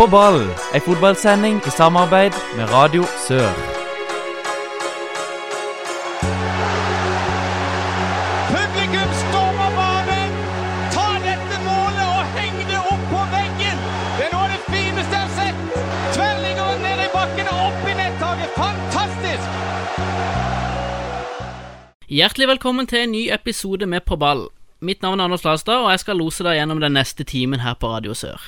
På ball, ei fotballsending i samarbeid med Radio Sør. Publikum stormer banen! Ta dette målet og heng det opp på veggen! Det er noe av det fineste jeg har sett! Tverrliggeren ned i bakken og opp i nettaket. Fantastisk! Hjertelig velkommen til en ny episode med På ball. Mitt navn er Anders Lastad, og jeg skal lose deg gjennom den neste timen her på Radio Sør.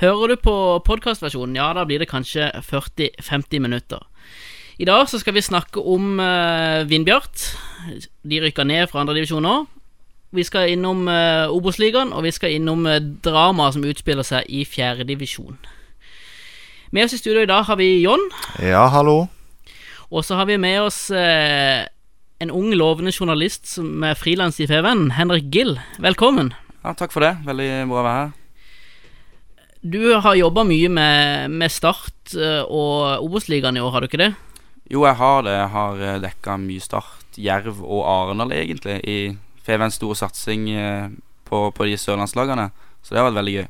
Hører du på podkastversjonen, ja, da blir det kanskje 40-50 minutter. I dag så skal vi snakke om uh, Vindbjart. De rykker ned fra andredivisjon nå. Vi skal innom uh, Obos-ligaen, og vi skal innom uh, dramaet som utspiller seg i fjerdedivisjon. Med oss i studio i dag har vi John, Ja, hallo. og så har vi med oss uh, en ung, lovende journalist som er frilans i Feven, Henrik Gill. Velkommen. Ja, takk for det. Veldig bra å være her. Du har jobba mye med, med Start eh, og Obos-ligaen i år, har du ikke det? Jo, jeg har det. Jeg har eh, dekka mye Start, Jerv og Arendal, egentlig, i Fevens store satsing eh, på, på de sørlandslagene. Så det har vært veldig gøy.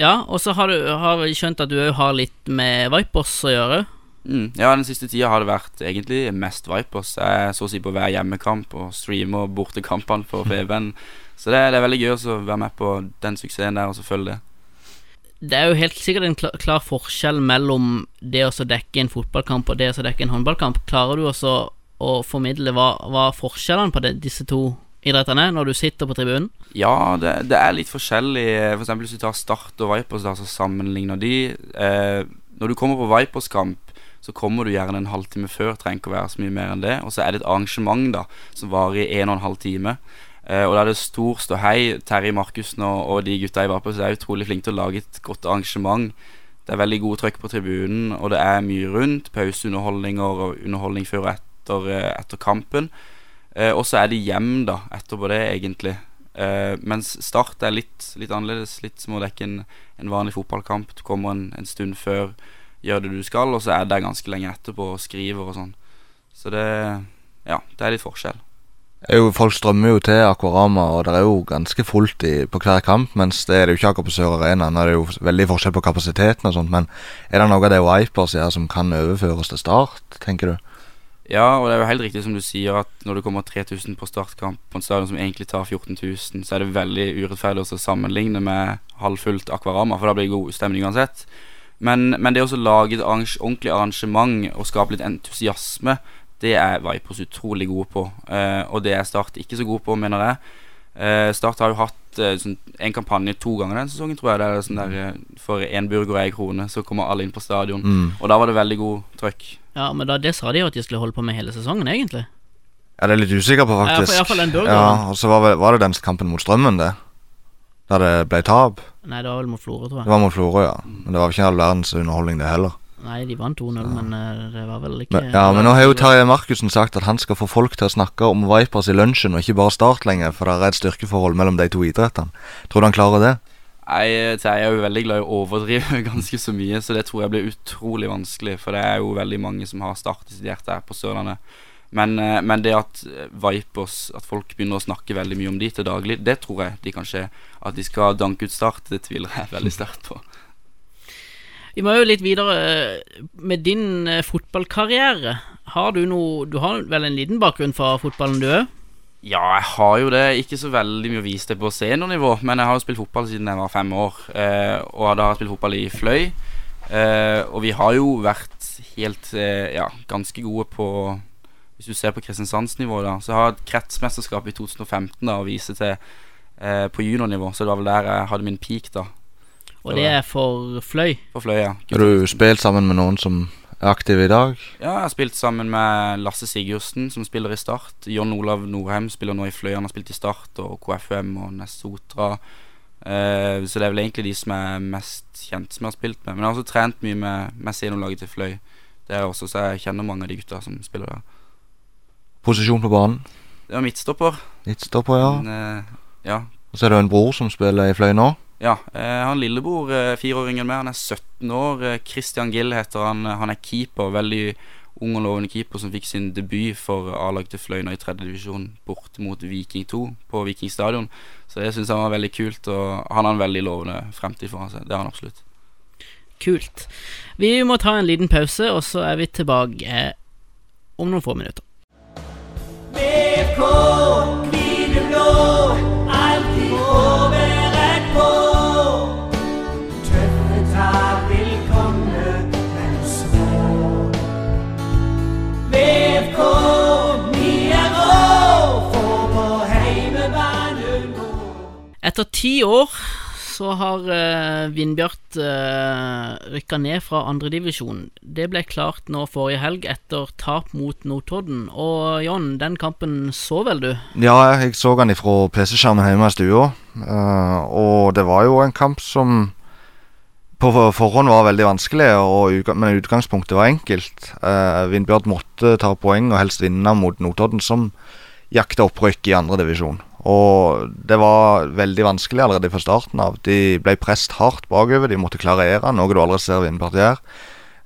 Ja, og så har, du, har skjønt at du òg har litt med Vipers å gjøre. Mm. Ja, den siste tida har det vært egentlig mest Vipers. Jeg er så å si på hver hjemmekamp og streamer bortekampene for Feven. Så det, det er veldig gøy å være med på den suksessen der og så følge det. Det er jo helt sikkert en klar, klar forskjell mellom det å dekke en fotballkamp og det å dekke en håndballkamp. Klarer du også å formidle hva, hva forskjellene på det, disse to idrettene når du sitter på tribunen? Ja, det, det er litt forskjellig. For eksempel hvis du tar Start og Vipers, så sammenligner de. Eh, når du kommer på Vipers-kamp, så kommer du gjerne en halvtime før. Trenger ikke å være så mye mer enn det. Og så er det et arrangement da som varer i en og en halv time. Eh, og da er det stor ståhei. Terje Markussen og, og de gutta i Vipers er utrolig flinke til å lage et godt arrangement. Det er veldig gode trøkk på tribunen, og det er mye rundt. Pauseunderholdninger og underholdning før og etter, eh, etter kampen. Eh, og så er det hjem da etterpå det, egentlig. Uh, mens Start er litt, litt annerledes. Litt som å dekke en, en vanlig fotballkamp. Du kommer en, en stund før, gjør det du skal, og så er det ganske lenge etterpå og skriver og sånn. Så det Ja, det er litt forskjell. Jo, folk strømmer jo til Akvarama, og det er jo ganske fullt i, på hver kamp. Mens det er det jo ikke akkurat på Sør Arena. Nå er det jo veldig forskjell på kapasiteten og sånt. Men er det noe av det Vipers gjør som kan overføres til Start, tenker du? Ja, og det er jo helt riktig som du sier, at når det kommer 3000 på startkamp på en stadion som egentlig tar 14 000, så er det veldig urettferdig å sammenligne med halvfullt Akvarama, for da blir det god stemning uansett. Men, men det å lage et ordentlig arrangement og skape litt entusiasme, det er Vipers utrolig gode på. Eh, og det er Start ikke så god på, mener jeg. Eh, Start har jo hatt eh, sånn, en kampanje to ganger den sesongen, tror jeg. Det er sånn der, For én burger og ei krone, så kommer alle inn på stadion. Mm. Og da var det veldig god trøkk. Ja, men da, det sa de jo at de skulle holde på med hele sesongen, egentlig. Ja, det er litt usikker på, faktisk. Ja, for- den. Ja, og så var, var det den kampen mot Strømmen, det. Der det ble tap. Nei, det var vel mot Florø, tror jeg. Det var mot Florø, ja. Men det var ikke all verdens underholdning, det heller. Nei, de vant 2-0, men eh, det var vel ikke Men, ja, men nå har jo Terje Markussen sagt at han skal få folk til å snakke om Vipers i lunsjen, og ikke bare Start lenger, for det er et styrkeforhold mellom de to idrettene. Tror du han klarer det? Nei, jeg er jo veldig glad i å overdrive ganske så mye, så det tror jeg blir utrolig vanskelig. For det er jo veldig mange som har startet sitt hjerte her på Sørlandet. Men, eh, men det at Vipers At folk begynner å snakke veldig mye om de til daglig, det tror jeg de kan skje. At de skal danke ut Start, det tviler jeg veldig sterkt på. Vi må jo litt videre eh, med din eh, fotballkarriere. Har du noe Du har vel en liten bakgrunn fra fotballen, du òg? Ja, jeg har jo det. Ikke så veldig mye å vise det på seniornivå, men jeg har jo spilt fotball siden jeg var fem år. Eh, og da har jeg spilt fotball i Fløy. Og vi har jo vært helt ja, ganske gode på Hvis du ser på Kristiansandsnivå, da, så jeg har jeg et kretsmesterskap i 2015 da, å vise til på juniornivå. Så det var vel der jeg hadde min peak, da. Og det er for Fløy. For fløy, ja. Har du spilt sammen med noen som er aktive i dag? Ja, jeg har spilt sammen med Lasse Sigurdsen, som spiller i Start. John Olav Norheim spiller nå i Fløy. Han har spilt i Start, og KFUM og Nessotra. Eh, så det er vel egentlig de som er mest kjent som jeg har spilt med. Men jeg har også trent mye med, med seniorlaget til Fløy. Det er også, så jeg kjenner mange av de gutta som spiller der. Posisjon på banen? Det var midtstopper. Midtstopper, ja. Men, eh, ja. Og så er det en bror som spiller i Fløy nå. Ja, eh, han lillebror, fireåringen med, han er 17 år. Eh, Christian Gill heter han. Eh, Han er keeper, veldig ung og lovende keeper som fikk sin debut for A-lag til Fløyna i tredjedivisjon divisjon borte mot Viking 2 på Viking stadion. Så det syns han var veldig kult, og han har en veldig lovende fremtid foran seg. Det har han absolutt. Kult. Vi må ta en liten pause, og så er vi tilbake eh, om noen få minutter. VK Etter ti år så har uh, Vindbjart uh, rykka ned fra andredivisjon. Det ble klart nå forrige helg etter tap mot Notodden. Og John, den kampen så vel du? Ja, jeg så den ifra PC-skjermen hjemme i stua. Uh, og det var jo en kamp som på forhånd var veldig vanskelig, og, men utgangspunktet var enkelt. Uh, Vindbjart måtte ta poeng og helst vinne mot Notodden, som jakta opprykk i andredivisjon. Og det var veldig vanskelig allerede fra starten av. De ble presset hardt bakover, de måtte klarere, noe du aldri ser Vindbjart gjøre.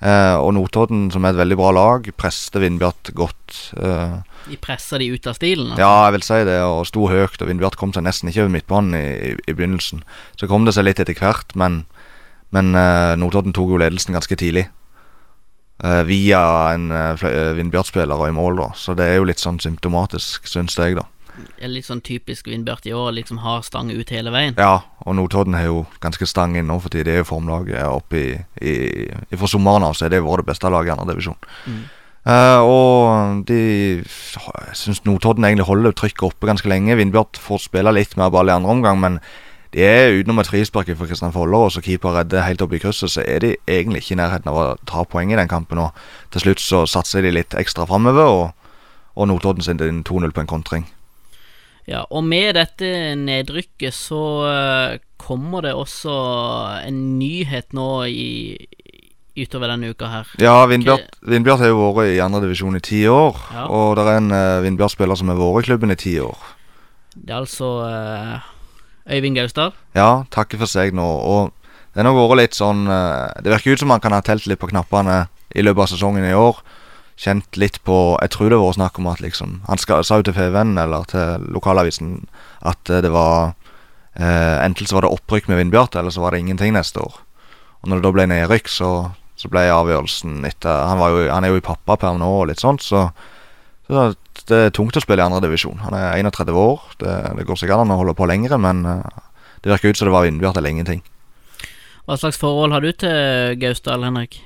Eh, og Notodden, som er et veldig bra lag, presset Vindbjart godt. eh, De pressa de ut av stilen? altså. ja, jeg vil si det, og sto høyt. Og Vindbjart kom seg nesten ikke over midtbanen i, i, i begynnelsen. Så kom det seg litt etter hvert, men, men eh, Notodden tok jo ledelsen ganske tidlig. Eh, via en uh, Vindbjart-spiller og i mål, da. Så det er jo litt sånn symptomatisk, syns jeg, da. Det er litt sånn typisk Vindbjart i år, liksom har stang ut hele veien. Ja, og Notodden har jo ganske stang inn nå for tiden. Det er jo formlaget oppe i, i, i Fra sommeren av så er det vært det beste laget i andre divisjon. Uh, og de syns Notodden egentlig holder trykket oppe ganske lenge. Vindbjart får spille litt mer ball i andre omgang, men de er utenom et frispark fra Kristian Foller, og så keeper redder helt opp i krysset, så er de egentlig ikke i nærheten av å ta poeng i den kampen. Og til slutt så satser de litt ekstra framover, og, og Notodden sin 2-0 på en kontring. Ja, og med dette nedrykket så eh, kommer det også en nyhet nå i utover denne uka her. Ja, Vindbjart, Vindbjart har jo vært i andredivisjon i ti år. Ja. Og det er en uh, Vindbjart-spiller som har vært i klubben i ti år. Det er altså uh, Øyvind Gausdal. Ja, takker for seg nå. Og det har vært litt sånn uh, Det virker ut som han kan ha telt litt på knappene i løpet av sesongen i år. Kjent litt på Jeg tror det var snakk om at liksom Han skal, sa jo til FVN eller til lokalavisen at eh, det var eh, Enten så var det opprykk med Vindbjarte, eller så var det ingenting neste år. Og når det da ble nedrykk, så, så ble avgjørelsen etter han, jo, han er jo i pappaperm nå og litt sånt, så, så det er tungt å spille i andredivisjon. Han er 31 år. Det, det går sikkert an å holde på lengre, men eh, det virker ut som det var Vindbjart eller ingenting. Hva slags forhold har du til Gausdal, Henrik?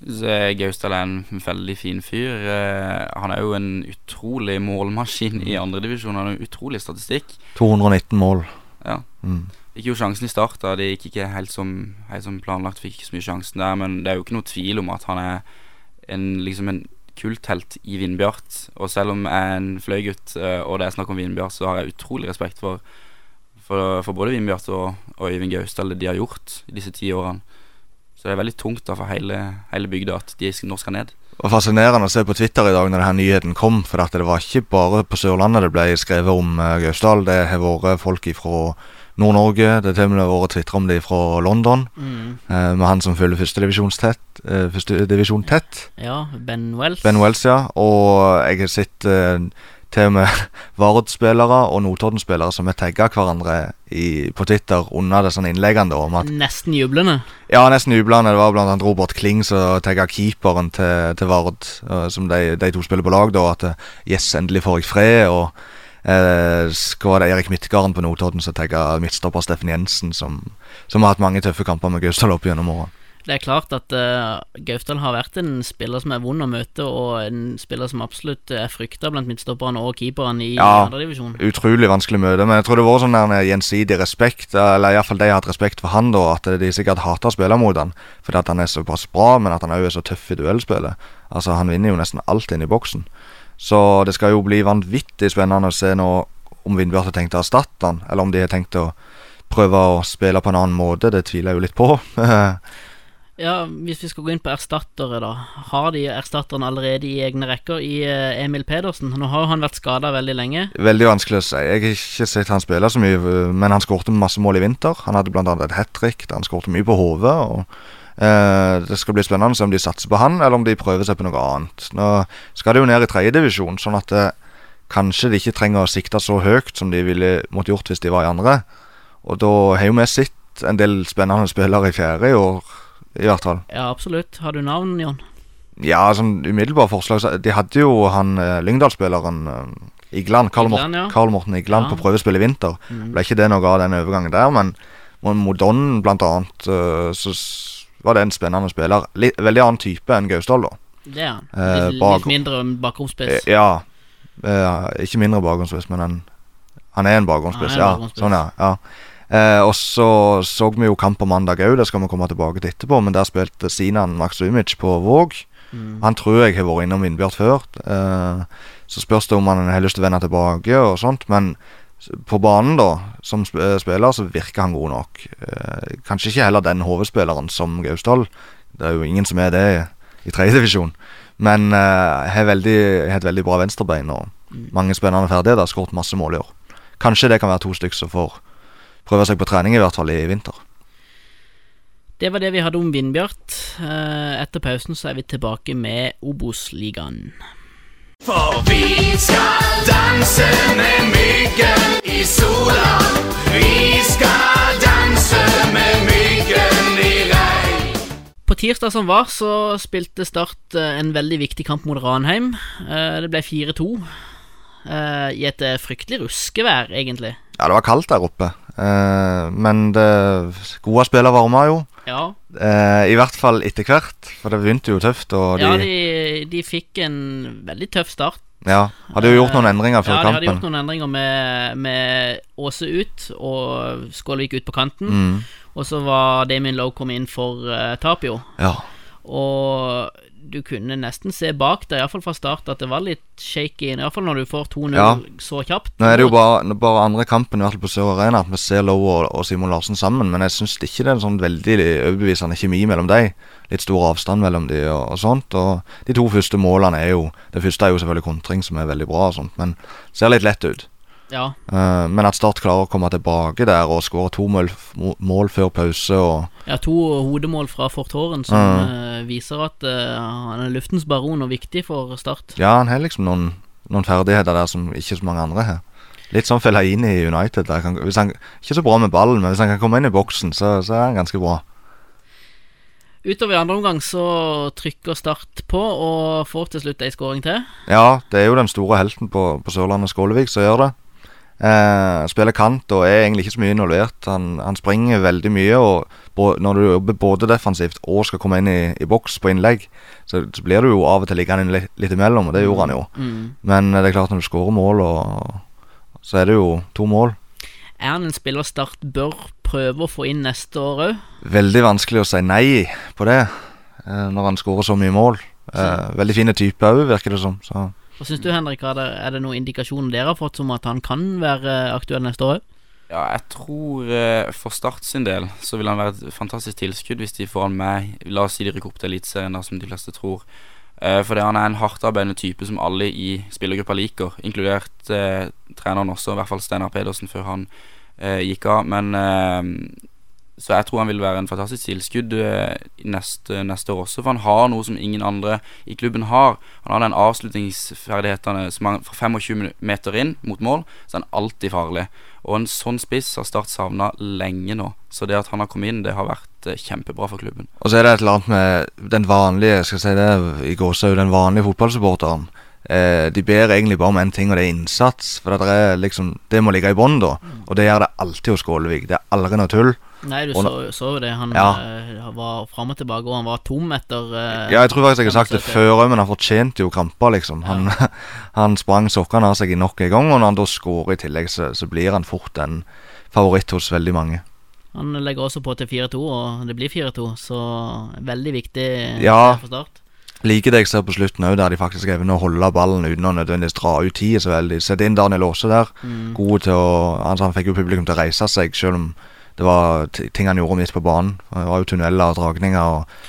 Gausdal er en veldig fin fyr. Eh, han er jo en utrolig målmaskin i andredivisjon. Han har en utrolig statistikk. 219 mål. Ja. Mm. Fikk jo sjansen i start. da Det gikk ikke helt som, helt som planlagt. Fikk ikke så mye sjansen der, men det er jo ikke noe tvil om at han er en, liksom en kulthelt i Vindbjart. Og selv om jeg er en fløygutt, eh, og det er snakk om Vindbjart, så har jeg utrolig respekt for, for, for både Vindbjart og, og Øyvind Gausdal, det de har gjort i disse ti årene. Så det er veldig tungt da for hele, hele bygda at de nå skal ned. Det var fascinerende å se på Twitter i dag når denne nyheten kom. For at det var ikke bare på Sørlandet det ble skrevet om uh, Gausdal. Det har vært folk fra Nord-Norge. Det har til og med vært tvitra om det fra London. Mm. eh, med han som følger førstedivisjon tett. Uh, tett. Ja, Ben Wells. Ben Wells, ja. Og jeg har sett eh, til og med Vard-spillere og Notodden-spillere som har tagga hverandre i, på Twitter under disse innleggene om at Nesten jublende. Ja, nesten jublende. Det var annet Robert Kling som tagga keeperen til, til Vard, eh, som de, de to spiller på lag, da. At eh, yes, endelig får jeg fred. Og eh, så var det Erik Midtgarden på Notodden som tagga midtstopper Steffen Jensen, som, som har hatt mange tøffe kamper med Gausdal opp gjennom året. Det er klart at uh, Gaufdal har vært en spiller som er vond å møte, og en spiller som absolutt er frykta blant midtstopperne og keeperne i Ja. andredivisjon. Utrolig vanskelig møte, men jeg tror det var sånn der gjensidig respekt. Eller iallfall de har hatt respekt for han, da. At de sikkert hater å spille mot han fordi at han er såpass bra, men at han òg er så tøff i duellspillet. Altså, han vinner jo nesten alt inn i boksen. Så det skal jo bli vanvittig spennende å se nå om Vindbjart har tenkt å erstatte han, eller om de har tenkt å prøve å spille på en annen måte. Det tviler jeg jo litt på. Ja, Hvis vi skal gå inn på erstattere, da. Har de erstatterne allerede i egne rekker i eh, Emil Pedersen? Nå har han vært skada veldig lenge. Veldig vanskelig å si. Jeg har ikke sett han spille så mye, men han skårte masse mål i vinter. Han hadde bl.a. et hat trick han skårte mye på hodet. eh, Det skal bli spennende å se om de satser på han, eller om de prøver seg på noe annet. Nå skal de jo ned i tredjedivisjon, sånn at eh, kanskje de ikke trenger å sikte så høyt som de ville måtte gjort hvis de var i andre. Og da har jo vi sett en del spennende spillere i fjerde i år i hvert fall. Ja, absolutt. Har du navn, Jon? Ja, sånn umiddelbare forslag så De hadde jo han eh, Lyngdal-spilleren eh, Igland, Karl, Igland, Morten, ja. Karl Morten Igland, Ja. på prøvespill i vinter. Mm. Ble ikke det noe av den overgangen der, men mot- mot Don blant annet, eh, så var det en spennende spiller. Litt, veldig annen type enn Gausdal, da. Det er han. Eh, Litt, bak- litt mindre bakromspiss. Eh, Ja. Eh, ikke mindre bakgrunnsspiss, men han er en. Han er en Ja, sånn, ja. ja. Eh, og så så vi jo kamp på mandag òg, det skal vi komme tilbake til etterpå. Men der spilte Sinan Maksumic på Våg. Mm. Han tror jeg har vært innom Vindbjart før. Eh, så spørs det om han har lyst til å vende tilbake og sånt. Men på banen, da, som eh, spiller, så virker han god nok. Eh, kanskje ikke heller den hovedspilleren som Gausdal. Det er jo ingen som er det i tredjedivisjon. Men uh, har veldig, et veldig bra venstrebein og mange spennende ferdigheter. Skåret masse mål i år. Kanskje det kan være to stykker som får prøve seg på trening, i hvert fall i vinter. Det var det vi hadde om Vindbjart. Eh, Etter pausen så er vi tilbake med Obos-ligaen. For vi skal danse med myggen i sola. Vi skal danse med myggen i regn. På tirsdag som var, så spilte Start eh, en veldig viktig kamp mot Ranheim. Eh, Det ble 4-2. eh, I et fryktelig ruskevær, egentlig. Ja, det var kaldt der oppe. Eh, men det gode spillere varma jo. Ja, Eh, I hvert fall etter hvert, for det begynte jo tøft. De, ja de, de fikk en veldig tøff start. Ja, hadde jo gjort noen endringer før ja, de hadde gjort noen endringer med, med Åse ut og Skålvik ut på kanten. Mm, Og så var Damien Lowe kommet inn for uh, Tapio. ja. Og du kunne nesten se bak deg, iallfall fra start, at det var litt shaky. Iallfall når du får 2-0 Ja. så kjapt. Nå er det jo bare, bare andre kampen i hvert fall på Sør Arena at vi ser Lowe og, og Simon Larsen sammen, men jeg syns ikke det er en sånn veldig overbevisende kjemi mellom dem. Litt stor avstand mellom dem og, og sånt. Og de to første målene er jo Det første er jo selvfølgelig kontring, som er veldig bra, og sånt, men ser litt lett ut. Ja, Eh, men at Start klarer å komme tilbake der og skåre to mål, mål før pause og ja to hodemål fra Fortåren som eh, viser at eh, han er luftens baron og viktig for Start. Ja, han har liksom noen, noen ferdigheter der som ikke så mange andre har. Litt sånn Fellaini i United. Der kan, hvis han, ikke så bra med ballen, men hvis han kan komme inn i boksen, så, så er han ganske bra. Utover i andre omgang så trykker Start på og får til slutt ei skåring til. Ja, det er jo den store helten på, på Sørlandet, Skålevik, som gjør det. Eh, spiller kant og er egentlig ikke så mye involvert. Han, han springer veldig mye, og når du jobber både defensivt og skal komme inn i, i boks på innlegg, så, så blir du jo av og til liggende litt, litt imellom, og det gjorde han jo. Mm. Men eh, det er klart, når du skårer mål, og, så er det jo to mål. Er han en spiller Start bør prøve å få inn neste år òg? Veldig vanskelig å si nei på det eh, når han skårer så mye mål. Eh, veldig fine typer òg, virker det som. Så. Hva syns du, Henrik? Er det, er det noen indikasjoner dere har fått som at han kan være aktuell neste år? Ja, jeg tror eh, for Start sin del så vil han være et fantastisk tilskudd hvis de får han med La oss si de rykker opp til Eliteserien, som de fleste tror. Eh, fordi han er en hardtarbeidende type som alle i spillergruppa liker, inkludert eh, treneren også, i hvert fall Steinar Pedersen før han eh, gikk av. Men Så jeg tror han vil være en fantastisk tilskudd eh, neste, neste år også, for han har noe som ingen andre i klubben har. Han har den avslutningsferdighetene som han fra 25 meter inn mot mål, så er han alltid farlig. Og en sånn spiss har Start savna lenge nå. Så det at han har kommet inn, det har vært eh, kjempebra for klubben. Og så er det et eller annet med den vanlige skal jeg si det i gåsehud, den vanlige fotballsupporteren. Eh, de ber egentlig bare om én ting, og det er innsats. For det, er liksom, det må ligge i bånn, da. Og det gjør det alltid hos Skålevik. Det er aldri noe tull. Nei, du Og så, jo det. Han Ja. eh, var fram og tilbake, og han var tom etter eh, Ja, jeg tror faktisk jeg har sagt det før òg, men han fortjente jo kramper, liksom. Han, han sprang sokkene av seg i nok en gang, og når han da skårer i tillegg, så, så blir han fort en favoritt hos veldig mange. Han legger også på til 4-2, og det blir 4-2, så veldig viktig Ja. for Start. Liker det jeg ser på slutten òg, der de faktisk evner å holde ballen uten å nødvendigvis dra ut tid så veldig. Sett inn Daniel Aase der. Mm. God til å altså Han fikk jo publikum til å reise seg, selv om det var ting han gjorde midt på banen. Det var jo tunneler og dragninger og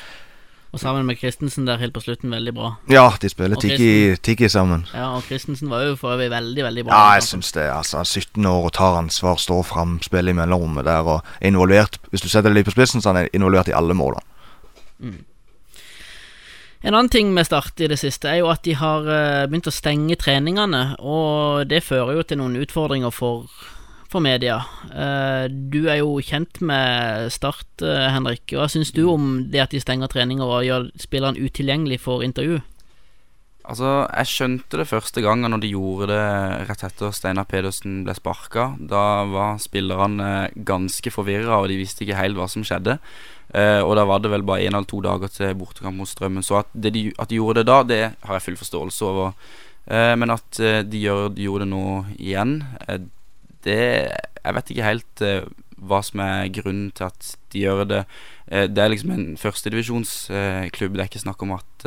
Og sammen med Christensen der helt på slutten, veldig bra. Ja, de spiller tiki, tiki sammen. Ja, og Christensen var jo for øvrig veldig, veldig bra. Ja, jeg syns det. altså 17 år og tar ansvar, står fram, spiller i mellomrommet der og er involvert. Hvis du setter det litt på spissen, så er han involvert i alle målene. En annen ting med Start i det siste er jo at de har eh, begynt å stenge treningene, og det fører jo til noen utfordringer for, for media. Eh, Du er jo kjent med Start, eh, Henrik. Hva syns du om det at de stenger treninger og gjør spilleren utilgjengelig for intervju? Altså, jeg skjønte det første gangen når de gjorde det rett etter Steinar Pedersen ble sparka. Da var spillerne ganske forvirra, og de visste ikke helt hva som skjedde. Eh, og da var det vel bare én eller to dager til bortekamp mot Strømmen. Så at, de, at de gjorde det da, det har jeg full forståelse over. Eh, men at eh, de, gjør, de gjorde det nå igjen, eh, det Jeg vet ikke helt eh, hva som er grunnen til at de gjør det. Eh, det er liksom en førstedivisjonsklubb. det er ikke snakk om at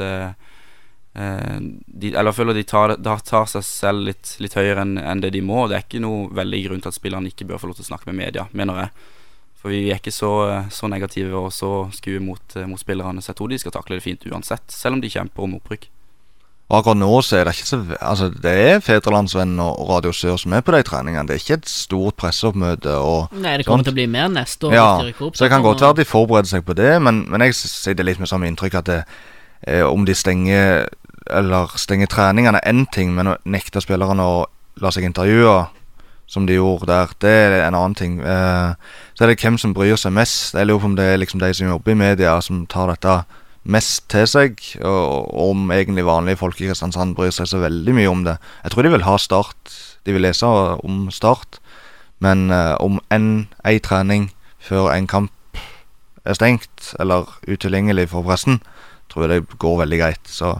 de, eller føler de tar, da tar seg selv litt, litt høyere enn en det de må. Det er ikke noe veldig grunn til at spillerne ikke bør få lov til å snakke med media, mener jeg. For vi er ikke så, så negative og så skue mot, eh, mot spillerne, så jeg tror de skal takle det fint uansett, selv om de kjemper om opprykk. Og akkurat nå så er det ikke så Altså, det er Fedrelandsvennen og Radio Sør som er på de treningene. Det er ikke et stort presseoppmøte og Nei, det kommer Sånt. til å bli mer neste år. Ja, de opp. så det kan godt være de forbereder seg på det, men, men jeg sitter litt med samme inntrykk at det, eh, om de stenger Eller stenge treningene er én ting, men å nekte spillerne å la seg intervjue, som de gjorde der, det er en annen ting. Eh, så er det hvem som bryr seg mest. Jeg lurer på om det er liksom de som jobber i media, som tar dette mest til seg, og, om egentlig vanlige folk i Kristiansand bryr seg så veldig mye om det. Jeg tror de vil ha Start. De vil lese om Start. Men eh, om ei trening før en kamp er stengt, eller utilgjengelig for pressen, tror jeg det går veldig greit. Så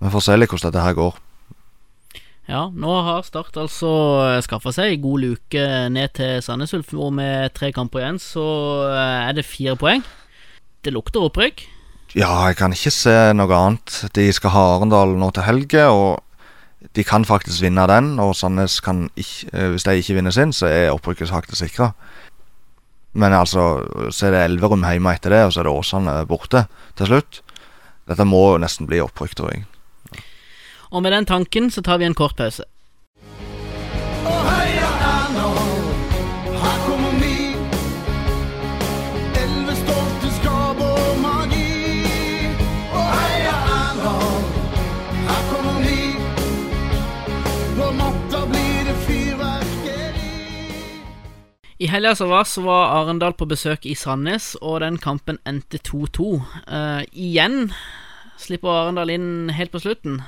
vi får se litt hvordan dette her går. Ja, nå har Start altså skaffa seg god luke ned til Sandnes Ulf, og med tre kamper igjen så eh, er det fire poeng. Det lukter opprykk. Ja, jeg kan ikke se noe annet. De skal ha Arendal nå til helge, og de kan faktisk vinne den. Og Sandnes kan ikke eh, Hvis de ikke vinner sin, så er opprykket sakte sikra. Men altså, så er det Elverum hjemme etter det, og så er det Åsane borte til slutt. Dette må nesten bli opprykk, tror jeg. Og med den tanken så tar vi en kort pause. I helga som var, så var Arendal på besøk i Sandnes, og den kampen endte 2-2. Uh, igjen slipper Arendal inn helt på slutten.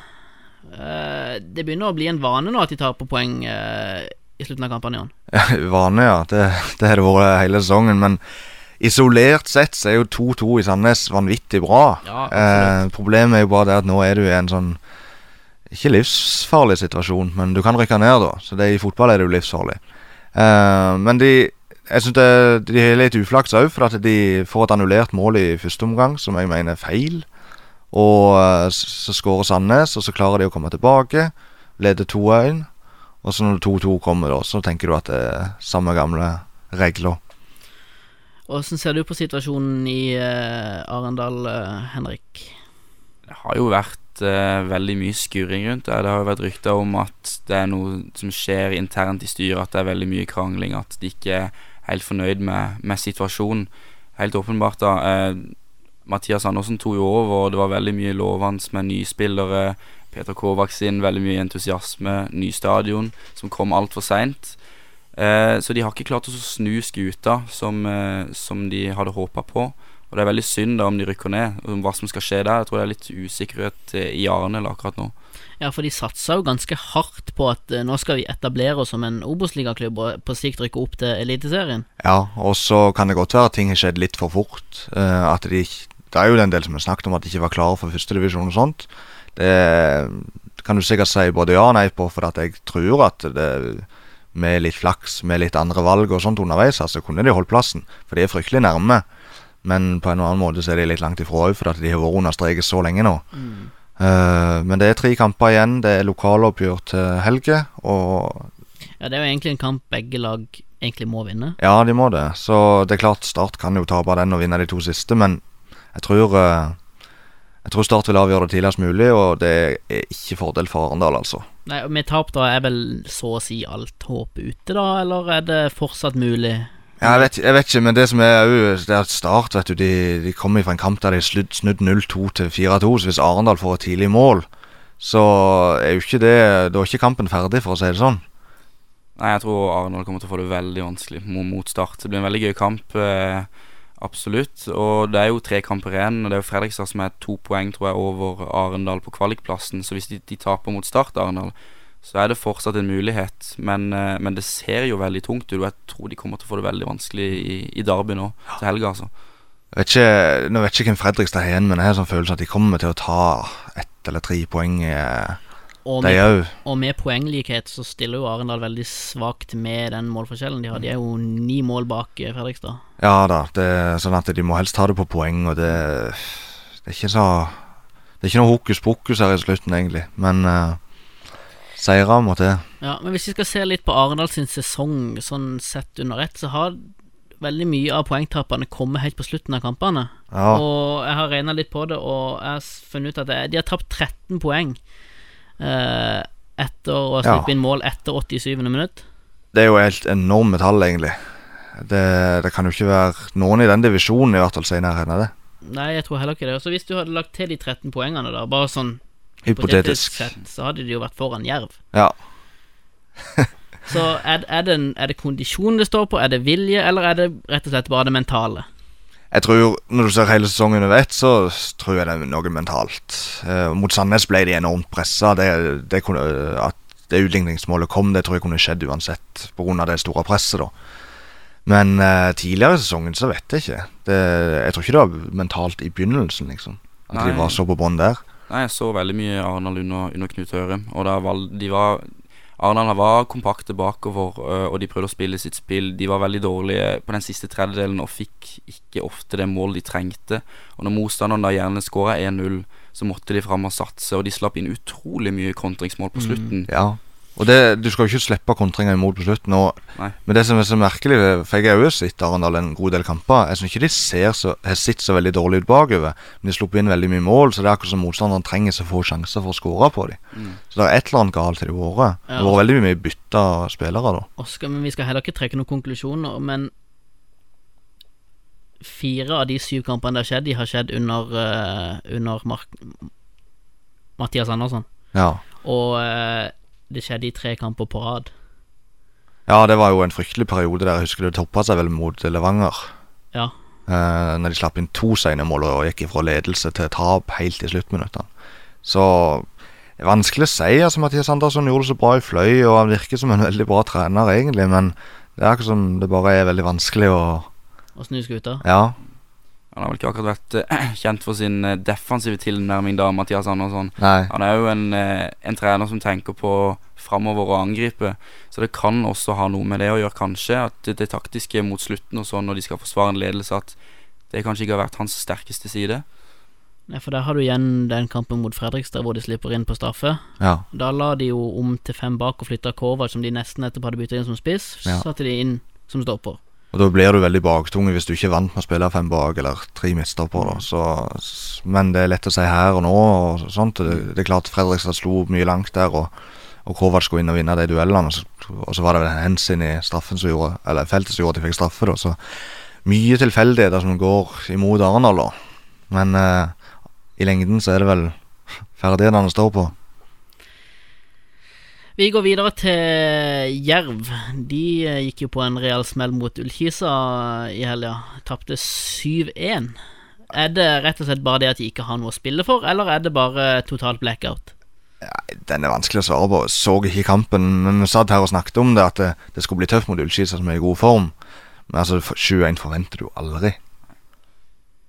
Eh, det begynner å bli en vane nå at de på poeng eh, i slutten av kampene år. Vane, ja. Det, det har det vært hele sesongen. Men isolert sett så er jo 2-2 i Sandnes vanvittig bra. Ja, eh, problemet er jo bare det at nå er du i en sånn Ikke livsfarlig situasjon, men du kan rykke ned, da. Så det, i fotball er det jo livsfarlig. Eh, men de jeg synes de er litt uflaks òg, for at de får et annullert mål i første omgang, som jeg mener er feil. Og eh, så skårer Sandnes, og så klarer de å komme tilbake. Leder 2-1. Og så når 2-2 kommer, da, så tenker du at det er samme gamle regler. Åssen ser du på situasjonen i uh, Arendal, uh, Henrik? Det har jo vært uh, veldig mye skuring rundt det. Det har jo vært rykter om at det er noe som skjer internt i styret, at det er veldig mye krangling, at de ikke er helt fornøyd med, med situasjonen. Helt åpenbart, da. Eh, Mathias Andersen tok jo over, og det var veldig mye lovende med nyspillere. Peter Kovacs inn, veldig mye entusiasme, ny stadion, som kom altfor seint. Eh, så de har ikke klart å snu skuta som, eh, som de hadde håpa på. Og det er veldig synd da om de rykker ned, om hva som skal skje der. Jeg tror det er litt usikkerhet eh, i Arendal akkurat nå. Ja, for de satsa jo ganske hardt på at eh, nå skal vi etablere oss som en Obos-ligaklubb og på sikt rykke opp til Eliteserien. Ja, og så kan det godt være at ting har skjedd litt for fort. Eh, at de, det er jo den del som har snakket om at de ikke var klare for førstedivisjon og sånt. Det kan du sikkert si både ja og nei på, for at jeg tror at det, med litt flaks, med litt andre valg og sånt underveis, altså kunne de holdt plassen. For de er fryktelig nærme. Men på en annen måte så er de litt langt ifra òg, for at de har vært under streket så lenge nå. Eh, men det er tre kamper igjen. Det er lokaloppgjør til helge, og Ja, det er jo egentlig en kamp begge lag egentlig må vinne. Ja, de må det. Så det er klart Start kan jo tape den og vinne de to siste, men jeg tror eh, Jeg tror Start vil avgjøre det tidligst mulig, og det er ikke fordel for Arendal, altså. Nei, og Med tap da er vel så å si alt håp ute, da, eller er det fortsatt mulig? Ja, jeg, vet, jeg vet ikke, men det som er jo Det er at Start, vet du, de, de kommer fra en kamp der de har snudd 0-2 til 4-2, så hvis Arendal får et tidlig mål, så er jo ikke det Da er ikke kampen ferdig, for å si det sånn. Nei, jeg tror Arendal kommer til å få det veldig vanskelig mo- mot Start. Det blir en veldig gøy kamp, eh, absolutt. Og det er jo tre kamper igjen, og det er jo Fredrikstad som er to poeng, tror jeg, over Arendal på kvalikplassen. Så hvis de, de taper mot Start, Arendal, så er det fortsatt en mulighet. Men, eh, men det ser jo veldig tungt ut, og jeg tror de kommer til å få det veldig vanskelig i, i Derby nå til helga, altså. Jeg vet ikke, nå vet jeg ikke hvem Fredrikstad har igjen, men jeg har sånn følelse at de kommer til å ta ett eller tre poeng, eh, Og med, og med poenglikhet så stiller jo Arendal veldig svakt med den målforskjellen de har. De er jo ni mål bak eh, Fredrikstad. Ja da, det er sånn at de må helst ta det på poeng, og det, det er ikke så Det er ikke noe hokus pokus her i slutten, egentlig, men uh, seire må til. Ja, Men hvis vi skal se litt på Arendal sin sesong sånn sett under ett, så har veldig mye av poengtapene kommet helt på slutten av kampene. Ja, Og jeg har regna litt på det, og jeg har funnet ut at de har tapt 13 poeng eh, etter å Ja. slippe inn mål etter 87. minutt. det er jo helt enorme tall, egentlig. Det, det kan jo ikke være noen i den divisjonen i hvert fall senere enn det. Nei, jeg tror heller ikke det. Så hvis du hadde lagt til de 13 poengene, da, bare sånn Hypotetisk. sett, så hadde de jo vært foran Jerv. Ja. Så er, er, det, en- er det kondisjon det står på, er det vilje, eller er det rett og slett bare det mentale? Jeg tror, Når du ser hele sesongen under ett, så tror jeg det er noe mentalt. Eh, mot Sandnes ble de enormt pressa. Det, det kunne, at det utligningsmålet kom, det tror jeg kunne skjedd uansett pga. det store presset. da Men eh, tidligere i sesongen så vet jeg ikke. Det, jeg tror ikke det var mentalt i begynnelsen, liksom. At Nei. de var så på bånn der. Nei, jeg så veldig mye Arendal under, under Knut Høre. Og da var, de var Arendal var kompakte bakover, øh, og de prøvde å spille sitt spill. De var veldig dårlige på den siste tredjedelen og fikk ikke ofte det målet de trengte. Og når motstanderen da gjerne skåra 1-0, så måtte de fram og satse, og de slapp inn utrolig mye kontringsmål på slutten. Ja. Og det, du skal jo ikke slippe kontringer imot på slutten. Og, men det som er så merkelig, for jeg har jo sett Arendal en god del kamper. Jeg syns ikke de ser så, har sett så veldig dårlig ut bakover. Men de slipper inn veldig mye mål, så det er akkurat som motstanderen trenger så få sjanser for å skåre på dem. Mm. Så det er et eller annet galt i det vært. Det har vært veldig mye bytta spillere, da. Og men Vi skal heller ikke trekke noen konklusjoner, men fire av de syv kampene det har skjedd, de har skjedd under, uh, under Mark Mathias Andersson. Ja. Og eh, det skjedde i tre kamper på rad. ja, det var jo en fryktelig periode der. Jeg husker det toppa seg vel mot Levanger. Ja. Eh, når de slapp inn to sene mål og gikk ifra ledelse til tap helt i sluttminuttene. Så vanskelig å si. altså Mathias Andersson gjorde det så bra i Fløy, og han virker som en veldig bra trener, egentlig. Men det er akkurat som det bare er veldig vanskelig å Å snu skuta. Ja. Han har vel ikke akkurat vært eh, kjent for sin eh, defensive tilnærming da, Mathias Andersson. Nei. Han er jo en, eh, en trener som tenker på framover og angripe, så det kan også ha noe med det å gjøre, kanskje. At det, det taktiske mot slutten og sånn, når de skal forsvare en ledelse, at det kanskje ikke har vært hans sterkeste side. Nei, for der har du igjen den kampen mot Fredrikstad hvor de slipper inn på straffe. Ja. Da la de jo om til fem bak og flytta Kovac, som de nesten etterpå hadde bytta inn som spiss. Ja. Satte de inn som stopper. Og da blir du veldig baktunge hvis du ikke er vant med å spille fem bak eller tre midtstoppere. da. Men det er lett å si her og nå. og sånt. Det, det er klart Fredrikstad slo mye langt der, og, og Kovac skulle inn og vinne de duellene. Og så, og så var det vel Hens inn i straffen som gjorde, eller feltet som gjorde at de fikk straffe. da, Så mye tilfeldigheter som går imot Arendal. da. Men eh, i lengden så er det vel ferdighetene det står på. Vi går videre til Jerv. De eh, gikk jo på en real smell mot Ullkisa i helga. Tapte 7-1. Er det rett og slett bare det at de ikke har noe å spille for, eller er det bare totalt blackout? Den er vanskelig å svare på. Så ikke kampen, men vi satt her og snakket om det, at det, skulle bli tøft mot Ullskisa, som er i god form. Men altså, 7-1 forventer du aldri.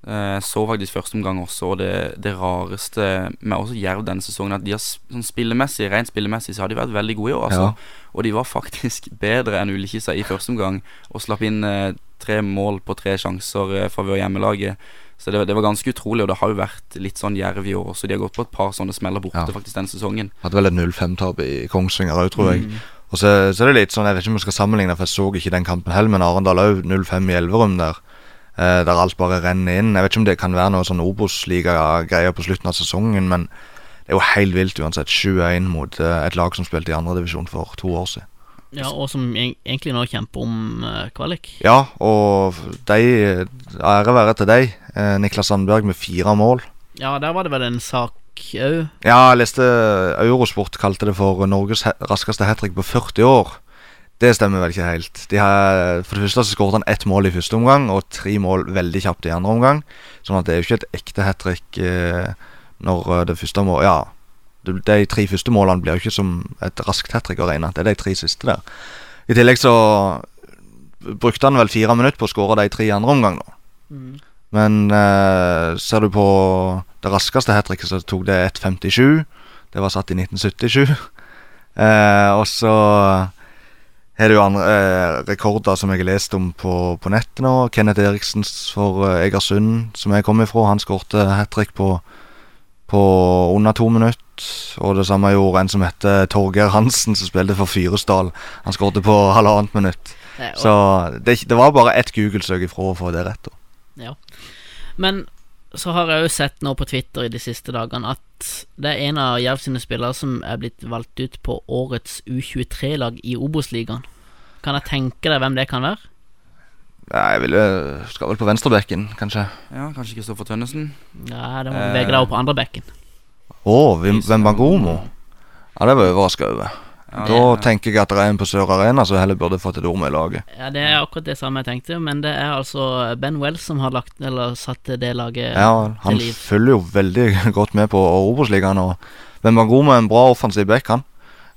Eh, så faktisk første omgang også, og det, det rareste med også Jerv denne sesongen, at de har sånn spillemessig, rent spillemessig så har de vært veldig gode i år, altså. Ja. Og de var faktisk bedre enn Ullkisa i første omgang, og slapp inn eh, tre mål på tre sjanser eh, fra vår hjemmelaget. Så det, det var ganske utrolig, og det har jo vært litt sånn Jerv i år også. De har gått på et par sånne smeller borte Ja. faktisk denne sesongen. Hadde vel et 0-5-tap i Kongsvinger òg, tror jeg. Og så, så er det litt sånn, Jeg vet ikke om vi skal sammenligne, for jeg så ikke den kampen heller, men Arendal òg 0-5 i Elverum der. Eh, der alt bare renner inn. Jeg vet ikke om det kan være noe sånn Obos-liga-greier på slutten av sesongen, men det er jo helt vilt uansett. 7-1 mot eh, et lag som spilte i andredivisjon for to år siden. Ja, Og som egentlig nå kjemper om eh, kvalik. Ja, og de Ære være til deg. Niklas Sandberg med fire mål. Ja, der var det vel en sak òg. Ja, jeg leste Eurosport kalte det for Norges raskeste hat trick på 40 år. Det stemmer vel ikke helt. De har, for det første så skåret han ett mål i første omgang, og tre mål veldig kjapt i andre omgang. Sånn at det er jo ikke et ekte hat trick eh, når eh, det første mål Ja, de, de tre første målene blir jo ikke som et raskt hat trick å regne. Det er de tre siste der. I tillegg så brukte han vel fire minutter på å skåre de tre i andre omgang, da. Mm. Men eh, ser du på det raskeste hat tricket, så tok det 1.57. Det var satt i 1977. Eh, og så er det jo andre eh, rekorder som jeg har lest om på, på nettet nå. Kenneth Eriksen for eh, Egersund, som jeg kom ifra, han skårte hat trick på, på under to minutter. Og det samme gjorde en som heter Torgeir Hansen, som spilte for Fyresdal. Han skårte på halvannet minutt. Og- Så det, det var bare ett Google-søk ifra å få det rett. da. Ja. Men så har jeg jo sett nå på Twitter i de siste dagene at det er en av Jerv sine spillere som er blitt valgt ut på årets U23-lag i Obos-ligaen. Kan jeg tenke deg hvem det kan være? Nei, Jeg ville, skal vel på venstrebekken, kanskje. Ja, kanskje Kristoffer Tønnesen. Nei, det må Eh. bevege deg opp på andrebekken. bekken. hvem Vim- Wembangomo. Ja, det var jeg overraska over. Ja, Da ja. tenker jeg at det er en på Sør Arena som heller burde fått et ord med i laget. Ja, Det er akkurat det samme jeg tenkte, men det er altså Ben Wells som har lagt Eller satt det laget Ja, Han til liv. følger jo veldig godt med på Obos-ligaen. Og god er en bra offensiv back, han.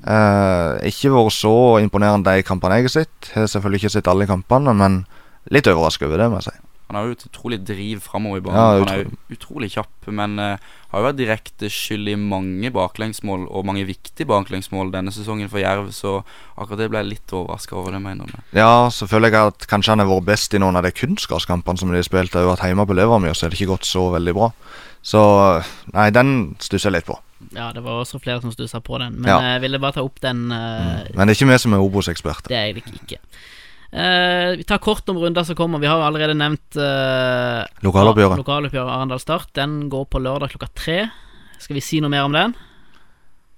Eh, ikke vært så imponerende de kampene jeg har sett. Har selvfølgelig ikke sett alle kampene, men litt overraska over det, må jeg si. Han har jo et utrolig driv framover i banen. Ja, han er jo utrolig kjapp, men uh, har jo vært direkte skyld i mange baklengsmål, og mange viktige baklengsmål denne sesongen for Jerv, så akkurat det ble jeg litt overraska over, det mener jeg. Ja, så føler jeg at kanskje han har vært best i noen av de kunstgraskampene som de har spilt. Det har jo vært hjemme på Levermyr, så er det ikke gått så veldig bra. Så nei, den stusser jeg litt på. Ja, det var også flere som stussa på den, men Ja. jeg ville bare ta opp den. eh, Men det er ikke vi som er Obos-eksperter. Det er jeg ikke. Eh, vi tar kort om runder som kommer. Vi har allerede nevnt uh, Lokaloppgjøret. Lokaloppgjøret Arendal Start. Den går på lørdag klokka tre. Skal vi si noe mer om den?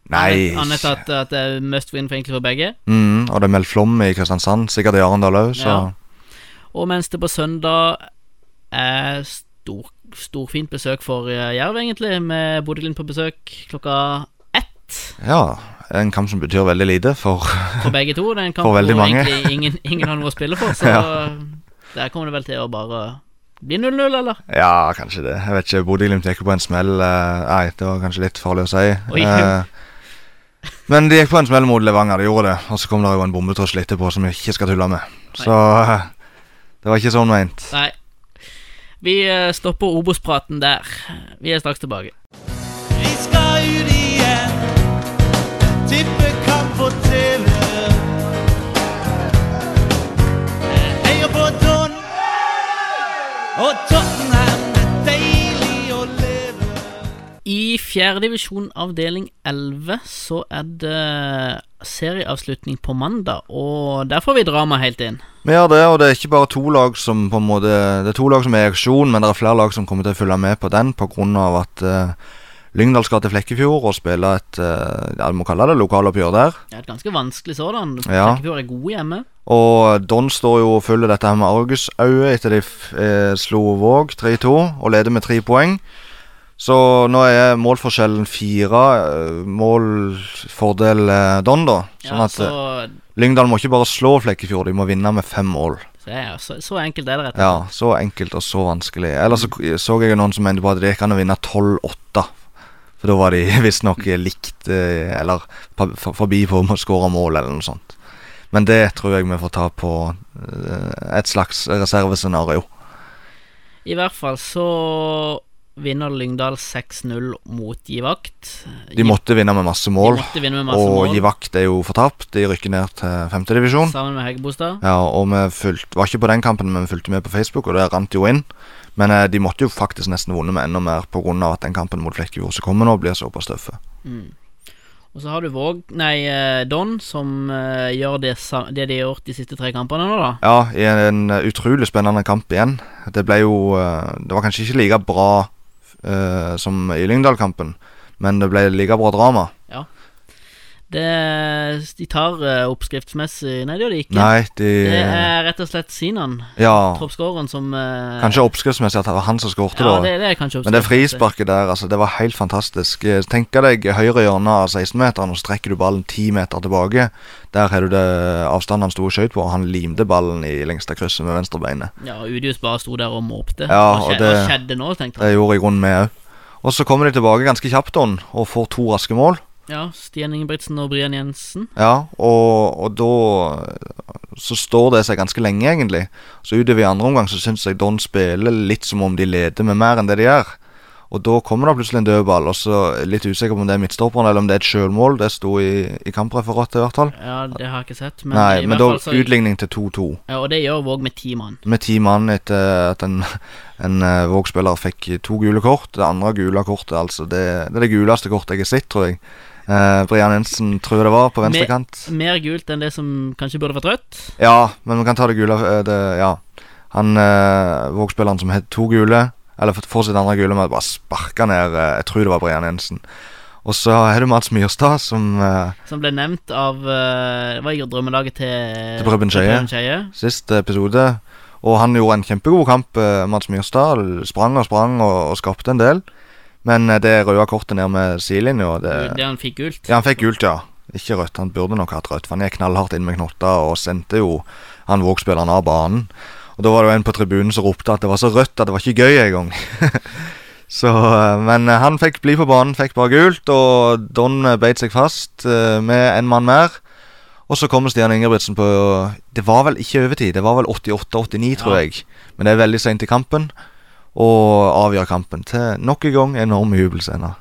Nei. Annet at, at det er must win for egentlig for begge. Mm, og det er meldt flom i Kristiansand, sikkert i Arendal òg, så Ja. Og mens det på søndag er stor, storfint besøk for eh, Jerv, egentlig, med Bodø-Glimt på besøk klokka ett ja. En kamp som betyr veldig lite for for begge to. Det er en kamp hvor egentlig ingen, ingen har noe å spille for, så der kommer det vel til å bare bli 0-0, eller? Ja, kanskje det. Jeg vet ikke, Bodø-Glimt gikk på en smell. eh, nei, det var kanskje litt farlig å si. Oi. Eh, men de gikk på en smell mot Levanger, de gjorde det. Og så kom det jo en bombetrussel etterpå som vi ikke skal tulle med. Så eh, det var ikke sånn meint. Nei. Vi stopper Obos-praten der. Vi er straks tilbake. Vi skal. Tippekamp på TV. Heia på Don og Tottenham. Det er deilig å leve. I fjerdedivisjon avdeling 11 så er det serieavslutning på mandag, og der får vi drama helt inn. Vi gjør det, og det er ikke bare to lag som på en måte Det er to lag som er i aksjon, men det er flere lag som kommer til å følge med på den pga. at uh, Lyngdal skal til Flekkefjord og spille et uh, Ja, du må kalle det lokaloppgjør der. Det er et ganske vanskelig sådan. Ja. Flekkefjord er gode hjemme. Og Don står jo og følger dette her med argusøye etter de eh, slo Våg 3-2 og leder med tre poeng. Så nå er målforskjellen fire. eh, Målfordel eh, Don, da. Sånn Ja, at så, eh, Lyngdal må ikke bare slå Flekkefjord, de må vinne med fem mål. så, så, så enkelt er det, rett og Ja, så enkelt og så vanskelig. Ellers så, så jeg noen som mente på at det gikk an å vinne 12-8. For da var de visstnok likt, eh, eller forbi på å skåre mål, eller noe sånt. Men det tror jeg vi får ta på eh, et slags reservescenario. I hvert fall så vinner Lyngdal 6-0 mot Givakt. De måtte vinne med masse mål, med masse og mål, Givakt er jo fortapt. De rykker ned til femtedivisjon. sammen med Heggebostad. Ja, og vi fulgte, var ikke på den kampen, men vi fulgte med på Facebook, og det rant jo inn. Men eh, de måtte jo faktisk nesten vunnet med enda mer pga. at den kampen mot Flekkefjord som kommer nå, blir såpass tøffe. Mm. Og så har du Våg, nei, eh, Don, som uh, gjør det, det de har gjort de siste tre kampene nå, da. Ja, i en en utrolig spennende kamp igjen. Det ble jo uh, Det var kanskje ikke like bra eh, som i Lyngdal-kampen, men det ble like bra drama. Det, de tar uh, oppskriftsmessig Nei, det gjør de ikke. Nei, de Det er rett og slett Sinan, Ja. toppskåreren, som uh, Kanskje oppskriftsmessig at det var han som skårte, Ja, da. det, det er kanskje Men det frisparket der, altså, det var helt fantastisk. Eh, Tenk deg høyre hjørne av 16-meteren, og så trekker du ballen 10 meter tilbake. Der har du det avstanden han sto og skøyt på, og han limte ballen i lengste krysset med venstrebeinet. Ja, Udius bare sto der og måpte. Ja, hva, og skje, det- hva skjedde nå, tenkte han. Det gjorde i grunnen vi òg. Og så kommer de tilbake ganske kjapt, og får to raske mål. Ja, Stian Ingebrigtsen og Brian Jensen. Ja, og, og da så står det seg ganske lenge, egentlig. Så utover i andre omgang så syns jeg Don spiller litt som om de leder med mer enn det de gjør. Og da kommer det plutselig en dødball, og så litt usikker på om det er midtstopperen eller om det er et sjølmål. Det sto i, i kampreferatet, i hvert fall. Ja, det har jeg ikke sett. Men Nei, i men hvert da fall så, utligning til 2-2. ja, Og det gjør Våg med ti mann. Med ti mann etter at en, en eh, Våg-spiller fikk to gule kort. Det andre gule kortet, altså. Det, det er det guleste kortet jeg har sett, tror jeg. Eh, Brian Jensen tror jeg det var, på venstre Mer. Mer gult enn det som kanskje burde vært rødt. Ja, men vi kan ta det gule. eh, Det, ja. Han eh, Våg-spilleren som het to gule, eller får sitt andre gule med å bare sparke ned eh, Jeg tror det var Brian Jensen. Og så har du Mats Myrstad, som eh, Som ble nevnt av eh, Det var i drømmelaget til Til Preben Skeie. Sist episode. Og han gjorde en kjempegod kamp, Mats Myrstad. Sprang og sprang og, og skapte en del. Men eh, det røde kortet ned med sidelinja det, Det han fikk gult. Ja, han fikk gult, ja. Ikke rødt. Han burde nok hatt rødt, for han gikk knallhardt inn med knotta og sendte jo han Våg-spilleren av banen. Og da var det jo en på tribunen som ropte at det var så rødt at det var ikke gøy engang. så eh, Men eh, han fikk bli på banen, fikk bare gult, og Don beit seg fast med en mann mer. Og så kommer Stian Ingebrigtsen på Det var vel ikke overtid, det var vel 88-89, tror Ja. jeg. Men det er veldig seint i kampen, og avgjør kampen til nok en gang enorme jubelscener.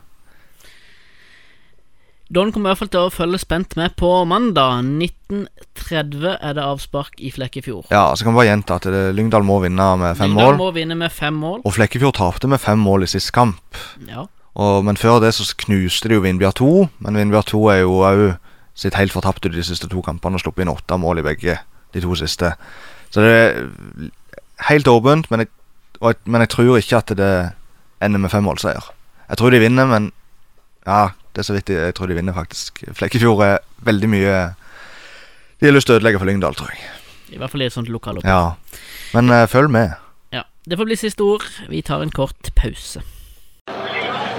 Don kommer i hvert fall til å følge spent med på mandag. 1930 er det avspark i Flekkefjord. Ja, så kan vi bare gjenta at det, Lyngdal må vinne med fem Lyngdal mål. må vinne med fem mål. Og Flekkefjord tapte med fem mål i siste kamp. Ja. Og, men før det så knuste de jo Vindbjørn 2. Men Vindbjørn 2 er jo òg sitt helt fortapt ut de siste to kampene og sluppet inn åtte mål i begge de to siste. Så det er helt åpent, men jeg, jeg, men jeg tror ikke at det ender med fem målseier. Jeg tror de vinner, men ja, det er så vidt jeg, jeg tror de vinner, faktisk. Flekkefjord er veldig mye De har lyst til å ødelegge for Lyngdal, tror jeg. I hvert fall i et sånt lokalopp. Ja. Men uh, følg med. Ja. Det får bli siste ord. Vi tar en kort pause.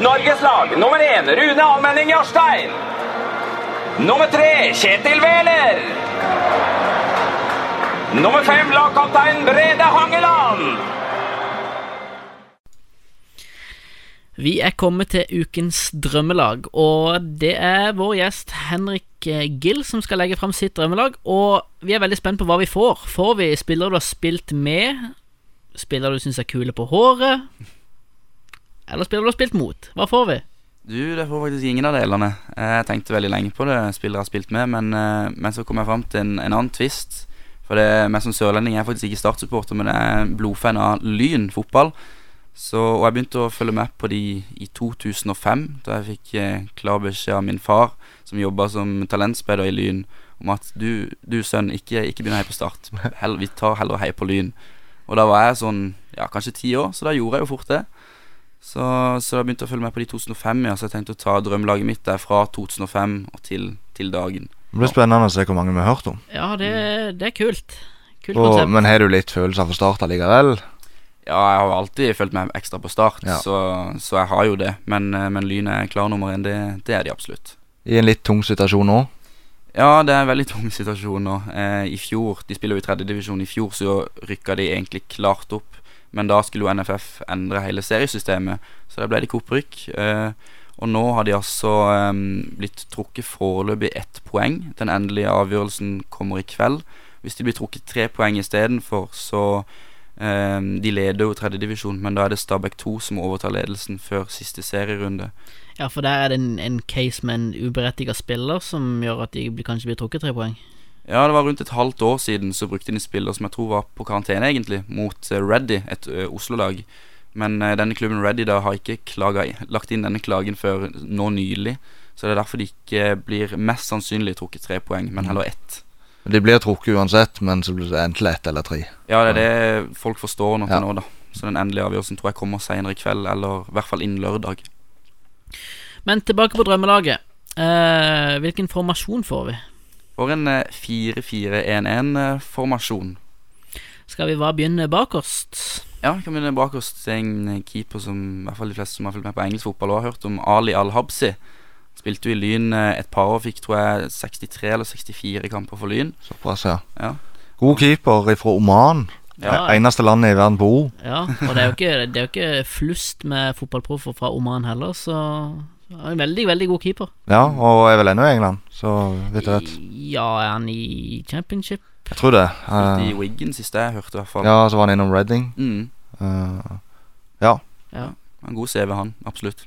Norges lag nummer én Rune Almenning Jarstein. Nummer tre Kjetil Wæler. Nummer fem lagkaptein Brede Hangeland. Vi er kommet til ukens drømmelag, og det er vår gjest Henrik eh, Gill som skal legge fram sitt drømmelag. Og vi er veldig spent på hva vi får. Får vi spillere du har spilt med? Spillere du syns er kule på håret? Eller spillere du har spilt mot? Hva får vi? Du, det får faktisk ingen av delene. Jeg tenkte veldig lenge på det, spillere jeg har spilt med, men, eh, men så kom jeg fram til en, en annen twist. For det, meg som sørlending er faktisk ikke startsupporter, men jeg er blodfan av Lyn fotball. Så, og jeg begynte å følge med på de i 2005, da jeg fikk eh, klar beskjed av min far, som jobba som talentspeider i Lyn, om at du, du sønn, ikke, ikke begynn å heie på Start. Hell, vi tar heller og heier på Lyn. Og da var jeg sånn, ja, kanskje ti år, så da gjorde jeg jo fort det. Så, så da begynte jeg å følge med på de 2005, ja, så jeg tenkte å ta drømmelaget mitt der fra 2005 og til, til dagen. Det blir spennende å se hvor mange vi har hørt om. Ja, det, det er kult. Kult Og, men har du litt følelser for Start allikevel? Ja, jeg har jo alltid følt meg ekstra på start, Ja. så, så jeg har jo det. Men, eh, men Lyn er klar nummer én, det, det er de absolutt. I en litt tung situasjon nå? Ja, det er en veldig tung situasjon nå. Eh, I fjor, De spiller jo i tredjedivisjon. I fjor så rykka de egentlig klart opp. Men da skulle jo NFF endre hele seriesystemet, så da ble det ikke opprykk. Eh, og nå har de altså eh, blitt trukket foreløpig ett poeng. Den endelige avgjørelsen kommer i kveld. Hvis de blir trukket tre poeng istedenfor, så De leder jo tredjedivisjon, men da er det Stabæk 2 som overtar ledelsen før siste serierunde. Ja, for der er det en, en case med en uberettiget spiller som gjør at de kanskje blir trukket tre poeng. Ja, det var rundt et halvt år siden så brukte de en spiller som jeg tror var på karantene, egentlig, mot eh, Reddy, et Oslo-lag. Men eh, denne klubben Reddy da har ikke klaga, lagt inn denne klagen før nå nylig. Så det er derfor de ikke blir mest sannsynlig trukket tre poeng, men heller ett. De blir trukket uansett, men så blir det enten ett eller tre. Ja, det er det folk forstår noe Ja. nå, da. Så den endelige avgjørelsen tror jeg kommer senere i kveld, eller i hvert fall innen lørdag. Men tilbake på drømmelaget. Eh, hvilken formasjon får vi? For en eh, 4-4-1-1-formasjon. Skal vi bare begynne bakerst? Ja, vi kan begynne bakerst er en eh, keeper som i hvert fall de fleste som har fulgt med på engelsk fotball, har hørt om Ali Al-Habsi. Spilte jo i Lyn eh, et par år, fikk tror jeg 63 eller 64 kamper for Lyn. Såpass, ja. Ja. God keeper fra Oman. Ja. Eneste landet i verden på O. Ja, og det er jo ikke, det er jo ikke flust med fotballproffer fra Oman heller, så han er en veldig, veldig god keeper. Ja, og er vel ennå i England, så vidt jeg vet. Ja, er han i championship? Jeg tror det. Uh, i Wiggen Wigan siste jeg hørte, i hvert fall. ja, så var han innom Reading. Mm. Uh, ja. Ja. En god CV, han. Absolutt.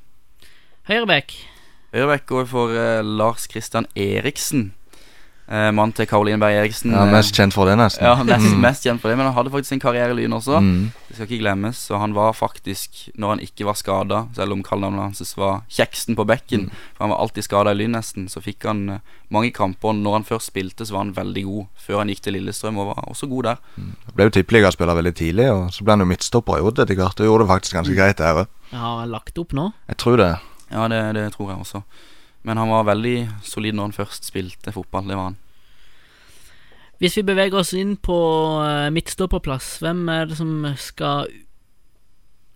Høyrebekk. Høyrebekk går for eh, Lars Christian Eriksen. Uh, Mannen til Karoline Berg Eriksen. ja, eh, Mest kjent for det, nesten. Ja, nesten Mm. mest kjent for det, men han hadde faktisk en karriere i Lyn også. Mm. Det skal ikke glemmes. Så han var faktisk, når han ikke var skada, selv om kallenavnet hans var Kjeksten på bekken, Mm. for han var alltid skada i Lyn nesten, så fikk han eh, mange kamper. Når han først spilte, så var han veldig god, før han gikk til Lillestrøm og var også god der. Ble jo tippeligaspiller veldig tidlig, og så ble han jo midtstopper i Odd etter hvert. Og gjorde det faktisk ganske greit der òg. Har han lagt opp nå? Jeg tror det. Ja, det, det tror jeg også. Men han var veldig solid når han først spilte fotball. Det var han. Hvis vi beveger oss inn på eh, midtstopperplass, hvem er det som skal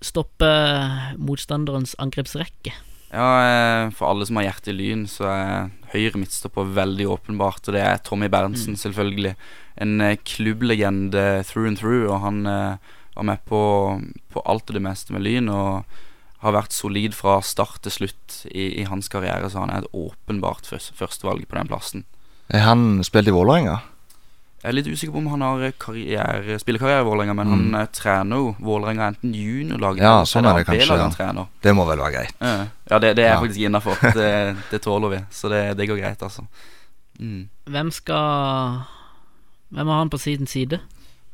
stoppe motstanderens angrepsrekke? Ja, eh, For alle som har hjerte i Lyn, så er høyre midtstopper veldig åpenbart. Og det er Tommy Berntsen, selvfølgelig. En eh, klubblegende through and through. Og han var med på, på alt og det meste med Lyn. Og har vært solid fra start til slutt i, i hans karriere, så han er et åpenbart førstevalg på den plassen. Er han spilt i Vålerenga? Jeg er litt usikker på om han har karriere, spillekarriere i Vålerenga, men Mm. han eh, trener jo Vålerenga enten juniorlag Ja, eller sånn er det kanskje, ja. trener. Det må vel være greit. Ja, Ja, det, det er Ja. faktisk innafor. Det, det tåler vi. Så det, det går greit, altså. Mm. Hvem skal Hvem har han på sin side?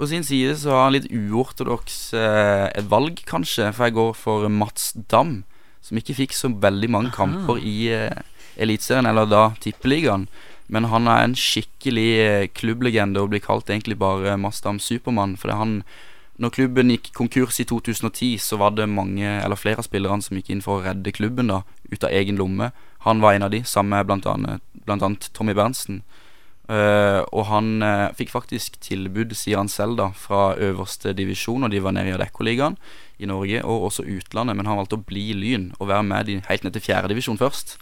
På sin side så har han litt uortodoks eh, valg, kanskje. For jeg går for Mats Dam, som ikke fikk så veldig mange Aha. kamper i eh, Eliteserien, eller da Tippeligaen. Men han er en skikkelig eh, klubblegende og blir kalt egentlig bare Mats Dam Supermann. For det han Når klubben gikk konkurs i 2010, så var det mange, eller flere av spillerne som gikk inn for å redde klubben da ut av egen lomme. Han var en av de, sammen med blant annet, blant annet Tommy Berntsen. Eh, og han uh, fikk faktisk tilbud, sier han selv, da fra øverste divisjon, og de var nede i Adeccoligaen i Norge, og også utlandet. Men han valgte å bli Lyn og være med de helt ned til fjerde divisjon først.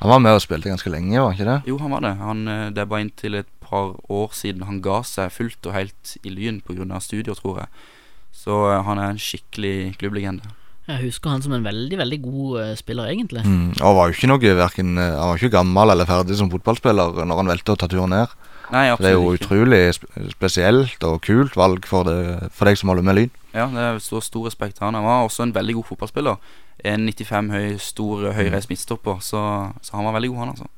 Han var med og spilte ganske lenge, var han ikke det? Jo, han var det. Han, uh, er bare inntil et par år siden han ga seg fullt og helt i Lyn pga. studier, tror jeg. Så uh, han er en skikkelig klubblegende. Jeg husker han som en veldig, veldig god eh, spiller, egentlig. Mm. Og var jo ikke noe verken, eh, Han var ikke gammel eller ferdig som fotballspiller når han valgte å ta turen ned. Nei, det er jo ikke. utrolig sp spesielt og kult valg for, det, for deg som holder med Lyn. Ja, det er stor, stor respekt til han. Han var også en veldig god fotballspiller. En 95 høy, stor høyreist midtstopper, så, så han var veldig god, han, altså.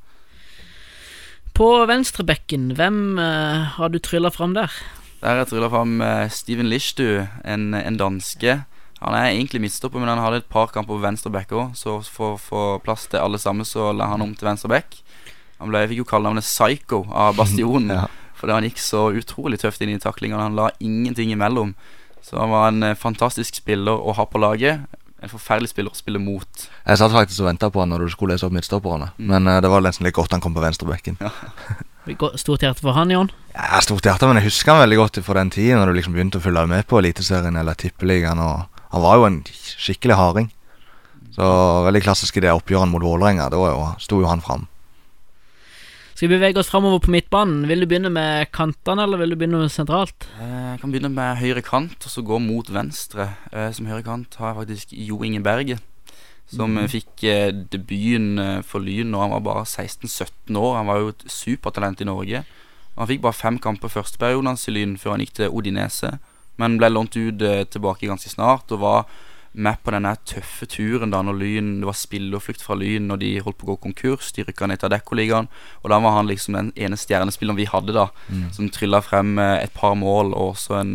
På venstrebekken, hvem uh, har du trylla fram der? Der har jeg trylla fram uh, Steven Lichtu, en, en danske. Han er egentlig midtstopper, men han hadde et par kamper på venstre back òg, så for å få plass til alle sammen, så la han om til venstre back. Han ble, fikk jo kallenavnet Psycho av Bastionen, Ja. fordi han gikk så utrolig tøft inn i taklingene. Han la ingenting imellom. Så han var en eh, fantastisk spiller å ha på laget. En forferdelig spiller å spille mot. Jeg satt faktisk og venta på han når du skulle lese opp midtstopperne. Men uh, det var nesten litt godt han kom på venstrebekken. Ja. Stort hjerte for han, Jon. Ja, stort hjerte, men jeg husker han veldig godt fra den tiden når du liksom begynte å følge med på Eliteserien eller Tippeligaen. og Han var jo en skikkelig harding. Så veldig klassisk i det oppgjøret mot Vålerenga. Da sto jo han fram. Skal vi bevege oss framover på midtbanen? Vil du begynne med kantene, eller vil du begynne sentralt? Eh, Jeg kan begynne med høyre kant, og så gå mot venstre. Eh, Som høyre kant har jeg faktisk Jo Inge Berge. Som mm. fikk eh, debuten for Lyn når han var bare 16-17 år. Han var jo et supertalent i Norge. Han fikk bare fem kamper første perioden hans i Lyn før han gikk til Odinese. Men ble lånt ut eh, tilbake ganske snart og var med på denne tøffe turen da når Lyn Det var spillerflukt fra Lyn når de holdt på å gå konkurs. De rykka ned til Adeccoligaen. Og da var han liksom den ene stjernespilleren vi hadde da, som trylla frem eh, et par mål og også en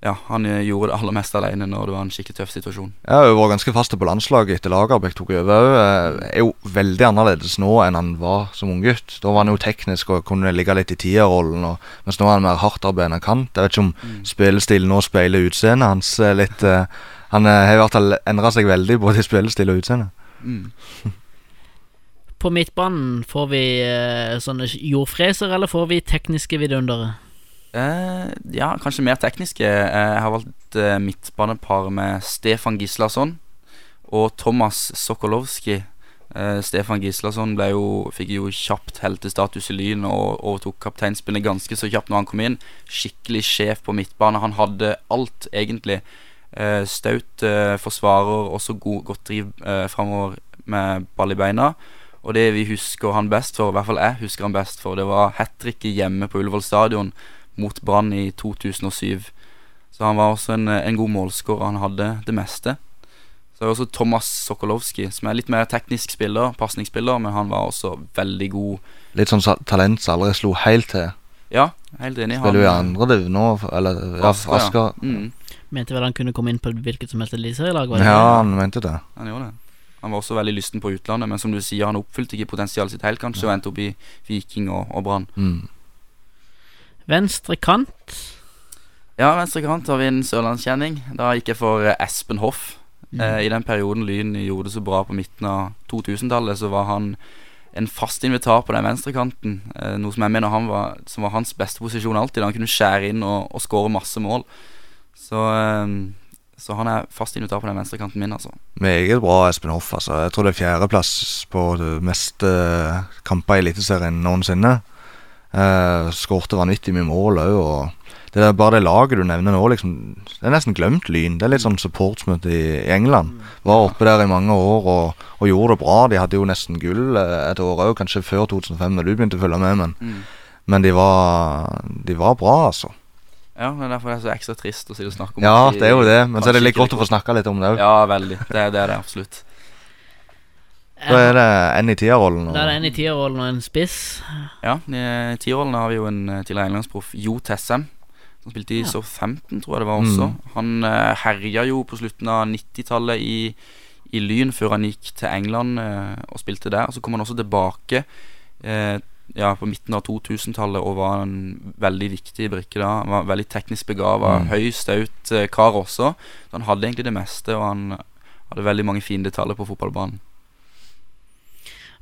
Ja, han eh, gjorde det aller meste alene når det var en skikkelig tøff situasjon. Ja, Hun var ganske fast på landslaget etter Lagerbäck tok over. òg. Er jo veldig annerledes nå enn han var som unggutt. Da var han jo teknisk og kunne ligge litt i tierrollen, mens nå er han mer hardtarbeidende kant. Jeg vet ikke om spillestilen nå speiler utseendet hans eh, litt. eh, Han eh, har i hvert fall endra seg veldig både i spillestil og utseende. Mm. på midtbanen, får vi eh, sånne jordfreser, eller får vi tekniske vidundere? Eh, ja, kanskje mer tekniske. Eh, jeg har valgt eh, midtbanepar med Stefan Gislason og Thomas Sokolowski. Stefan Gislason jo, fikk jo kjapt heltestatus i Lyn og overtok kapteinspinnet ganske så kjapt når han kom inn. Skikkelig sjef på midtbane. Han hadde alt, egentlig. Staut forsvarer, også god, godt driv framover med ball i beina. Og det vi husker han best for, i hvert fall jeg husker han best for, det var hat tricket hjemme på Ullevål stadion mot Brann i 2007. Så han var også en, en god målskårer. Han hadde det meste. Så er det også Thomas Sokolowski, som er litt mer teknisk spiller, pasningsspiller, men han var også veldig god. Litt sånn talent som aldri slo helt til. Ja, helt enig. Spiller jo i andre div nå, eller ja, Asker, ja. Mm, Mente vel han kunne komme inn på hvilket som helst eliteserielag? Ja, han mente det. han gjorde det. Han var også veldig lysten på utlandet, men som du sier, han oppfylte ikke potensialet sitt helt, kanskje, og endte opp i Viking og, og Brann. Mm. Venstre kant. Ja, venstre kant har vi en sørlandskjenning. Da gikk jeg for eh, Espen Hoff. Mm. Eh, I den perioden Lyn gjorde det så bra på midten av 2000-tallet, så var han en fast invitar på den venstrekanten. Eh, noe som jeg mener han var, som var hans beste posisjon alltid. Han kunne skjære inn og, og skåre masse mål. Så, eh, så han er fast invitar på den venstrekanten min, altså. Meget bra Espen Hoff. altså Jeg tror det er fjerdeplass på det meste kamper i Eliteserien noensinne. Uh, Skårte vanvittig mye mål òg. Og det er bare det laget du nevner nå, liksom Det er nesten glemt Lyn. Det er litt sånn supportsmøte i, England. Var oppe der i mange år og, og gjorde det bra. De hadde jo nesten gull eh, et år òg, kanskje før 2005, da du begynte å følge med. Men, Mm. men de, var, de var bra, altså. Ja, derfor er det så ekstra trist å si snakke om Ja, det er jo det. Men så er det litt godt å få snakka litt om det òg. Ja, veldig. Det, det er det absolutt. Da er det en i tierrollen. Da er det en i tierrollen og en spiss. Ja, i tierrollen har vi jo en eh, tidligere englandsproff, Jo Tessem. Som spilte i Ja. Southampton, tror jeg det var også. Mm. Han uh, herja jo på slutten av 90-tallet i, i Lyn, før han gikk til England uh, og spilte der. Så kom han også tilbake uh, ja, på midten av 2000-tallet og var en veldig viktig brikke da. Han var veldig teknisk begava, Mm. høy, staut eh, kar også. Så han hadde egentlig det meste, og han hadde veldig mange fine detaljer på fotballbanen.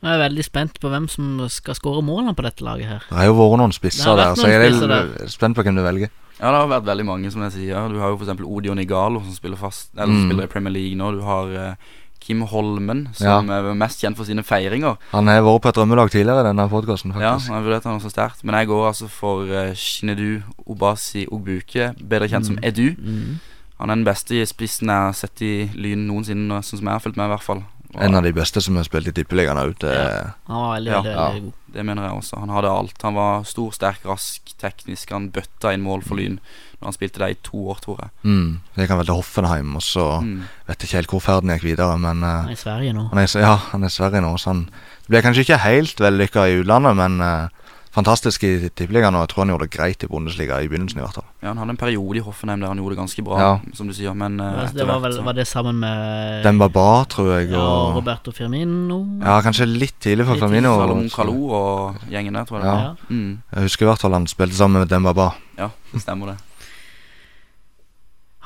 Nå er veldig spent på hvem som skal skåre målene på dette laget her. Det har jo vært noen spisser der, så jeg er litt spent på hvem du velger. Ja, det har vært veldig mange, som jeg sier. Du har jo f.eks. Odion Igalo, som spiller fast Eller Mm. spiller i Premier League nå. Du har uh, Kim Holmen, som er mest kjent for sine feiringer. Han har vært på et drømmelag tidligere i denne podkasten, Ja, faktisk. jeg vurderte han også sterkt. Men jeg går altså for uh, Shinedu Obasi Ogbuke, bedre kjent som Edu. Mm. Han er den beste spissen jeg har sett i Lyn noensinne, sånn som jeg har fulgt med, i hvert fall. Og En av de beste som har spilt i Tippeligaen òg. Ja. Han var veldig, Ja. veldig, veldig god. Det mener jeg også. Han hadde alt. Han var stor, sterk, rask, teknisk. Han bøtta inn mål for Lyn når han spilte der i to år, tror jeg. Mm. Det kan vel til Hoffenheim, og så Mm. vet jeg ikke helt hvor ferden gikk videre, men uh, Han er i Sverige nå. han er, ja, han er i Sverige nå, så han det ble kanskje ikke helt vellykka i utlandet, men eh, fantastisk i Tippeligaen, og jeg tror han gjorde det greit i Bundesliga i begynnelsen, i hvert fall. Ja, Han hadde en periode i Hoffenheim der han gjorde det ganske bra, Ja. som du sier. Men eh, det var, vel, var det sammen med Dembaba, tror jeg, ja, og Roberto Firmino? Ja, kanskje litt tidlig for Litt Firmino. Salom Kalou og gjengen der, tror jeg. Ja. Ja. Mm, Jeg husker i hvert fall han spilte sammen med Dembaba. ja, det stemmer det.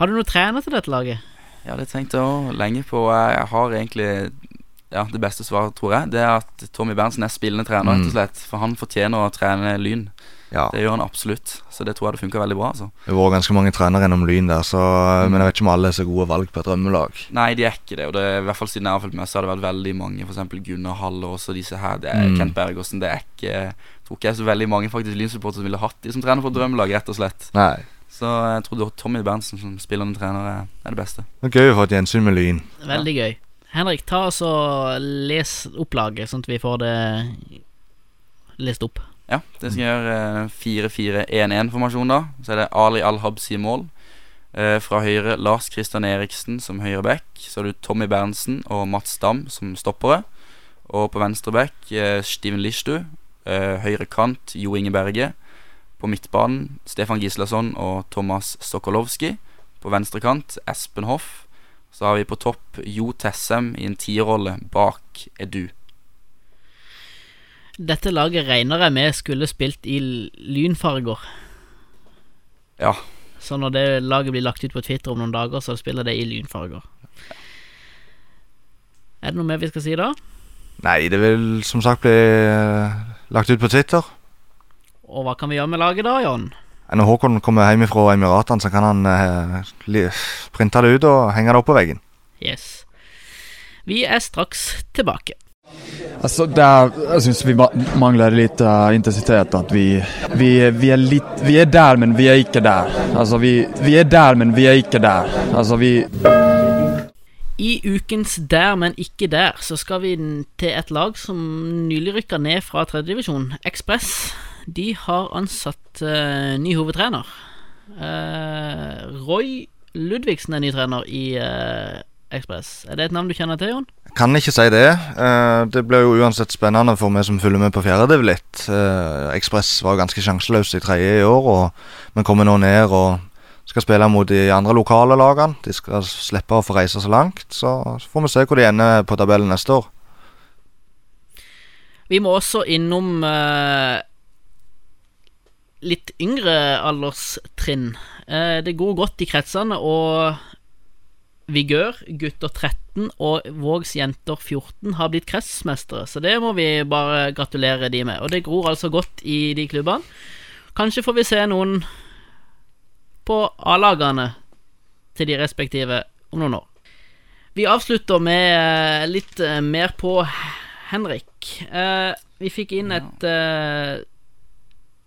Har du noen trener til dette laget? Ja, det tenkte jeg òg lenge på. Jeg har egentlig Ja, Det beste svaret, tror jeg, det er at Tommy Berntsen er spillende trener, rett og Mm. slett. For han fortjener å trene Lyn. Ja, Det gjør han absolutt. Så det tror jeg det funker veldig bra. altså det har vært ganske mange trenere gjennom Lyn der, så, Mm. men jeg vet ikke om alle er så gode valg på et drømmelag. Nei, de er ikke det. Og det, i hvert fall siden jeg har fulgt med, så har det vært veldig mange. For eksempel Gunnar Halle og også disse her. Det er Mm. Kent Bergersen. Det er ikke Jeg tror ikke jeg er så veldig mange faktisk Lyn-supportere som ville hatt de som trener for et drømmelag, rett og slett. Nei. Så jeg tror Tommy Berntsen som spillende trener er, er det beste. Det er gøy å få et gjensyn med Lyn. Veldig gøy. Henrik, ta oss og les opplaget, sånn at vi får det lest opp. Ja, det skal gjøre eh, 4-4-1-1-formasjon, da. Så er det Ali Al-Habsi mål. Eh, fra høyre Lars Kristian Eriksen som høyre back. Så har du Tommy Berntsen og Mats Dam som stoppere. Og på venstre back eh, Steven Lishtu. Eh, høyre kant Jo Inge Berge. På midtbanen Stefan Gislason og Thomas Sokolowski. På venstre kant Espen Hoff. Så har vi på topp Jo Tessem i en tierrolle bak Edu. Dette laget regner jeg med skulle spilt i lynfarger. Ja. Så når det laget blir lagt ut på Twitter om noen dager, så spiller det i lynfarger. Er det noe mer vi skal si da? Nei, det vil som sagt bli eh, lagt ut på Twitter. Og hva kan vi gjøre med laget da, Jon? Når Håkon kommer hjem fra Emiratene, så kan han eh, printe det ut og henge det opp på veggen. Yes. Vi er straks tilbake. Altså, der, jeg syns vi mangler litt lite eh, intensitet. At vi, vi, vi, er litt vi er der, men vi er ikke der. Altså, vi, vi er der, men vi er ikke der. Altså, vi, I ukens Der, men ikke der, så skal vi til et lag som nylig rykka ned fra tredjedivisjon, Ekspress. De har ansatt uh, ny hovedtrener. Uh, Roy Ludvigsen er ny trener i uh, Ekspress. Er det et navn du kjenner til, Jon? Kan ikke si det. Uh, det blir jo uansett spennende for meg som følger med på fjerde div litt. Ekspress var ganske sjanseløs i tredje i år, og, vi kommer nå ned og skal spille mot de andre lokale lagene. De skal slippe å få reise så langt. Så får vi se hvor de ender på tabellen neste år. Vi må også innom eh, litt yngre alderstrinn. Eh, det går godt i kretsene, og Vigør, gutter 13, og Vågs jenter 14 har blitt kretsmestere, så det må vi bare gratulere de med. Og det gror altså godt i de klubbene. Kanskje får vi se noen på A-lagene til de respektive om noen år. Vi avslutter med eh, litt eh, mer på Henrik. Vi fikk inn et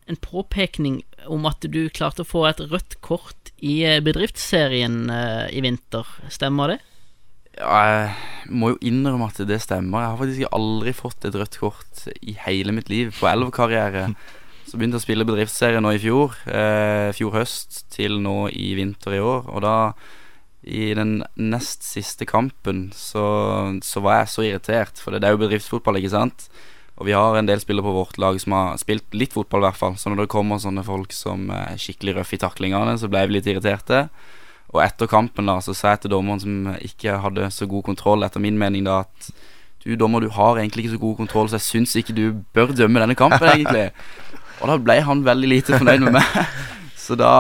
en påpekning om at du klarte å få et rødt kort i eh, bedriftsserien eh, i vinter. Stemmer det? Ja, jeg må jo innrømme at det stemmer. Jeg har faktisk aldri fått et rødt kort i hele mitt liv på elvkarriere. Så begynte jeg å spille bedriftsserie nå i fjor. Eh, fjor høst til nå i vinter i år. Og da, i den nest siste kampen, så, så var jeg så irritert. For det er jo bedriftsfotball, ikke sant? Og vi har en del spillere på vårt lag som har spilt litt fotball, i hvert fall. Så når det kommer sånne folk som er skikkelig røffe i taklingene, så ble vi litt irriterte. Og etter kampen da, så sa jeg til dommeren som ikke hadde så god kontroll, etter min mening da, at du dommer, du har egentlig ikke så god kontroll, så jeg syns ikke du bør dømme denne kampen, egentlig. Og da ble han veldig lite fornøyd med meg. Så da,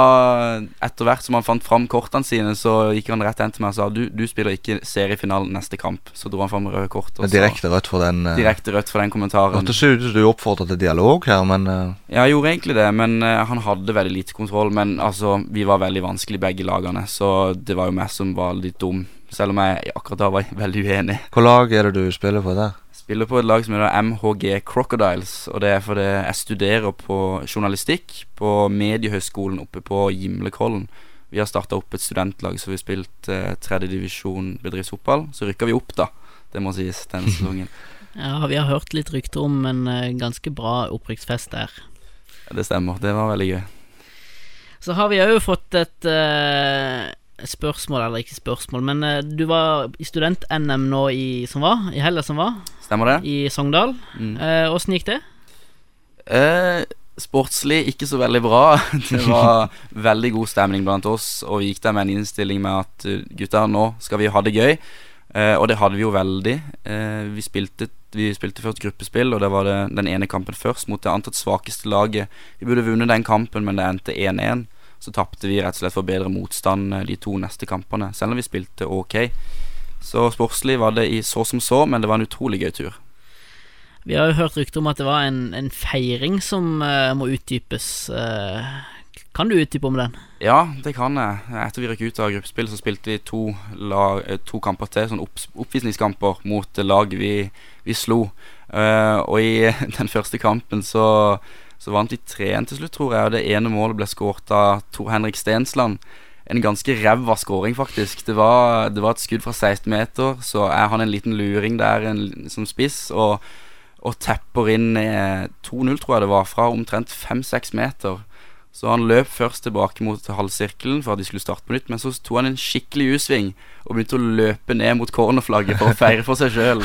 etter hvert som han fant fram kortene sine, så gikk han rett hen til meg og sa du, du spiller ikke seriefinalen neste kamp. Så dro han fram røde kort. Og direkte rødt for den. uh, direkte rødt for den kommentaren. Hørtes ut som du oppfordret til dialog her, men uh... Ja, jeg gjorde egentlig det, men uh, han hadde veldig lite kontroll. Men altså, vi var veldig vanskelig begge lagene, så det var jo meg som var litt dum. Selv om jeg akkurat da var veldig uenig. hva lag er det du spiller på der? Spiller på et lag som heter MHG Crocodiles, og det er fordi jeg studerer på journalistikk på Mediehøgskolen oppe på Gimlekollen. Vi har starta opp et studentlag, så vi har spilt eh, tredjedivisjon bedriftsfotball. Så rykka vi opp, da. Det må sies denne sesongen. Ja, vi har hørt litt rykter om en eh, ganske bra opprykksfest der. Ja, Det stemmer. Det var veldig gøy. Så har vi òg fått et eh, spørsmål, eller ikke spørsmål, men eh, du var i student-NM nå i, som var, i helga som var, Stemmer det? i Sogndal. Mm. Eh, Åssen gikk det? Eh, sportslig ikke så veldig bra. Det var veldig god stemning blant oss, og vi gikk der med en innstilling med at eh, gutter, nå skal vi ha det gøy. Eh, og det hadde vi jo veldig. Eh, vi, spilte, vi spilte først gruppespill, og det var det, den ene kampen først mot det antatt svakeste laget. Vi burde vunnet den kampen, men det endte 1-1. Så tapte vi rett og slett for bedre motstand eh, de to neste kampene, selv om vi spilte ok. Så sportslig var det i så som så, men det var en utrolig gøy tur. Vi har jo hørt rykter om at det var en, en feiring som uh, må utdypes. Uh, kan du utdype om den? Ja, det kan jeg. Etter vi røk ut av gruppespill, så spilte vi to, lag, to kamper til. Sånn opp, oppvisningskamper mot lag vi, vi slo. Uh, og i den første kampen så, så vant de 3-1 til slutt, tror jeg. Og det ene målet ble skåret av Tor Henrik Stensland. En ganske ræva skåring, faktisk. Det var, det var et skudd fra 16 meter, så er han en liten luring der en, som spiss. Og, og tepper inn eh, 2-0, tror jeg det var, fra omtrent 5-6 meter. Så han løp først tilbake mot halvsirkelen for at de skulle starte på nytt, men så tok han en skikkelig U-sving og begynte å løpe ned mot cornerflagget for å feire for seg sjøl.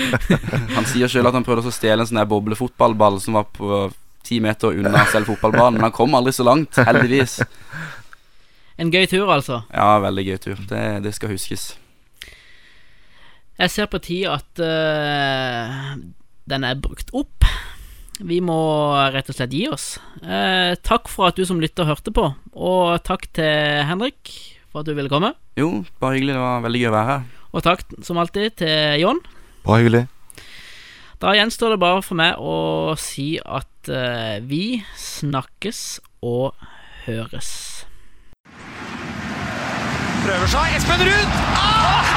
han sier sjøl at han prøvde å stjele en sånn boblefotballball som var på ti meter unna selv fotballbanen, men han kom aldri så langt, heldigvis. En gøy tur, altså. Ja, veldig gøy tur. Det, det skal huskes. Jeg ser på tida at uh, den er brukt opp. Vi må rett og slett gi oss. Eh, takk for at du som lytter hørte på, og takk til Henrik for at du ville komme. Jo, bare hyggelig. Det var veldig gøy å være her. Og takk som alltid til Jon. Bare hyggelig. Da gjenstår det bare for meg å si at eh, vi snakkes og høres. Prøver seg. Espen Ruud! Ah!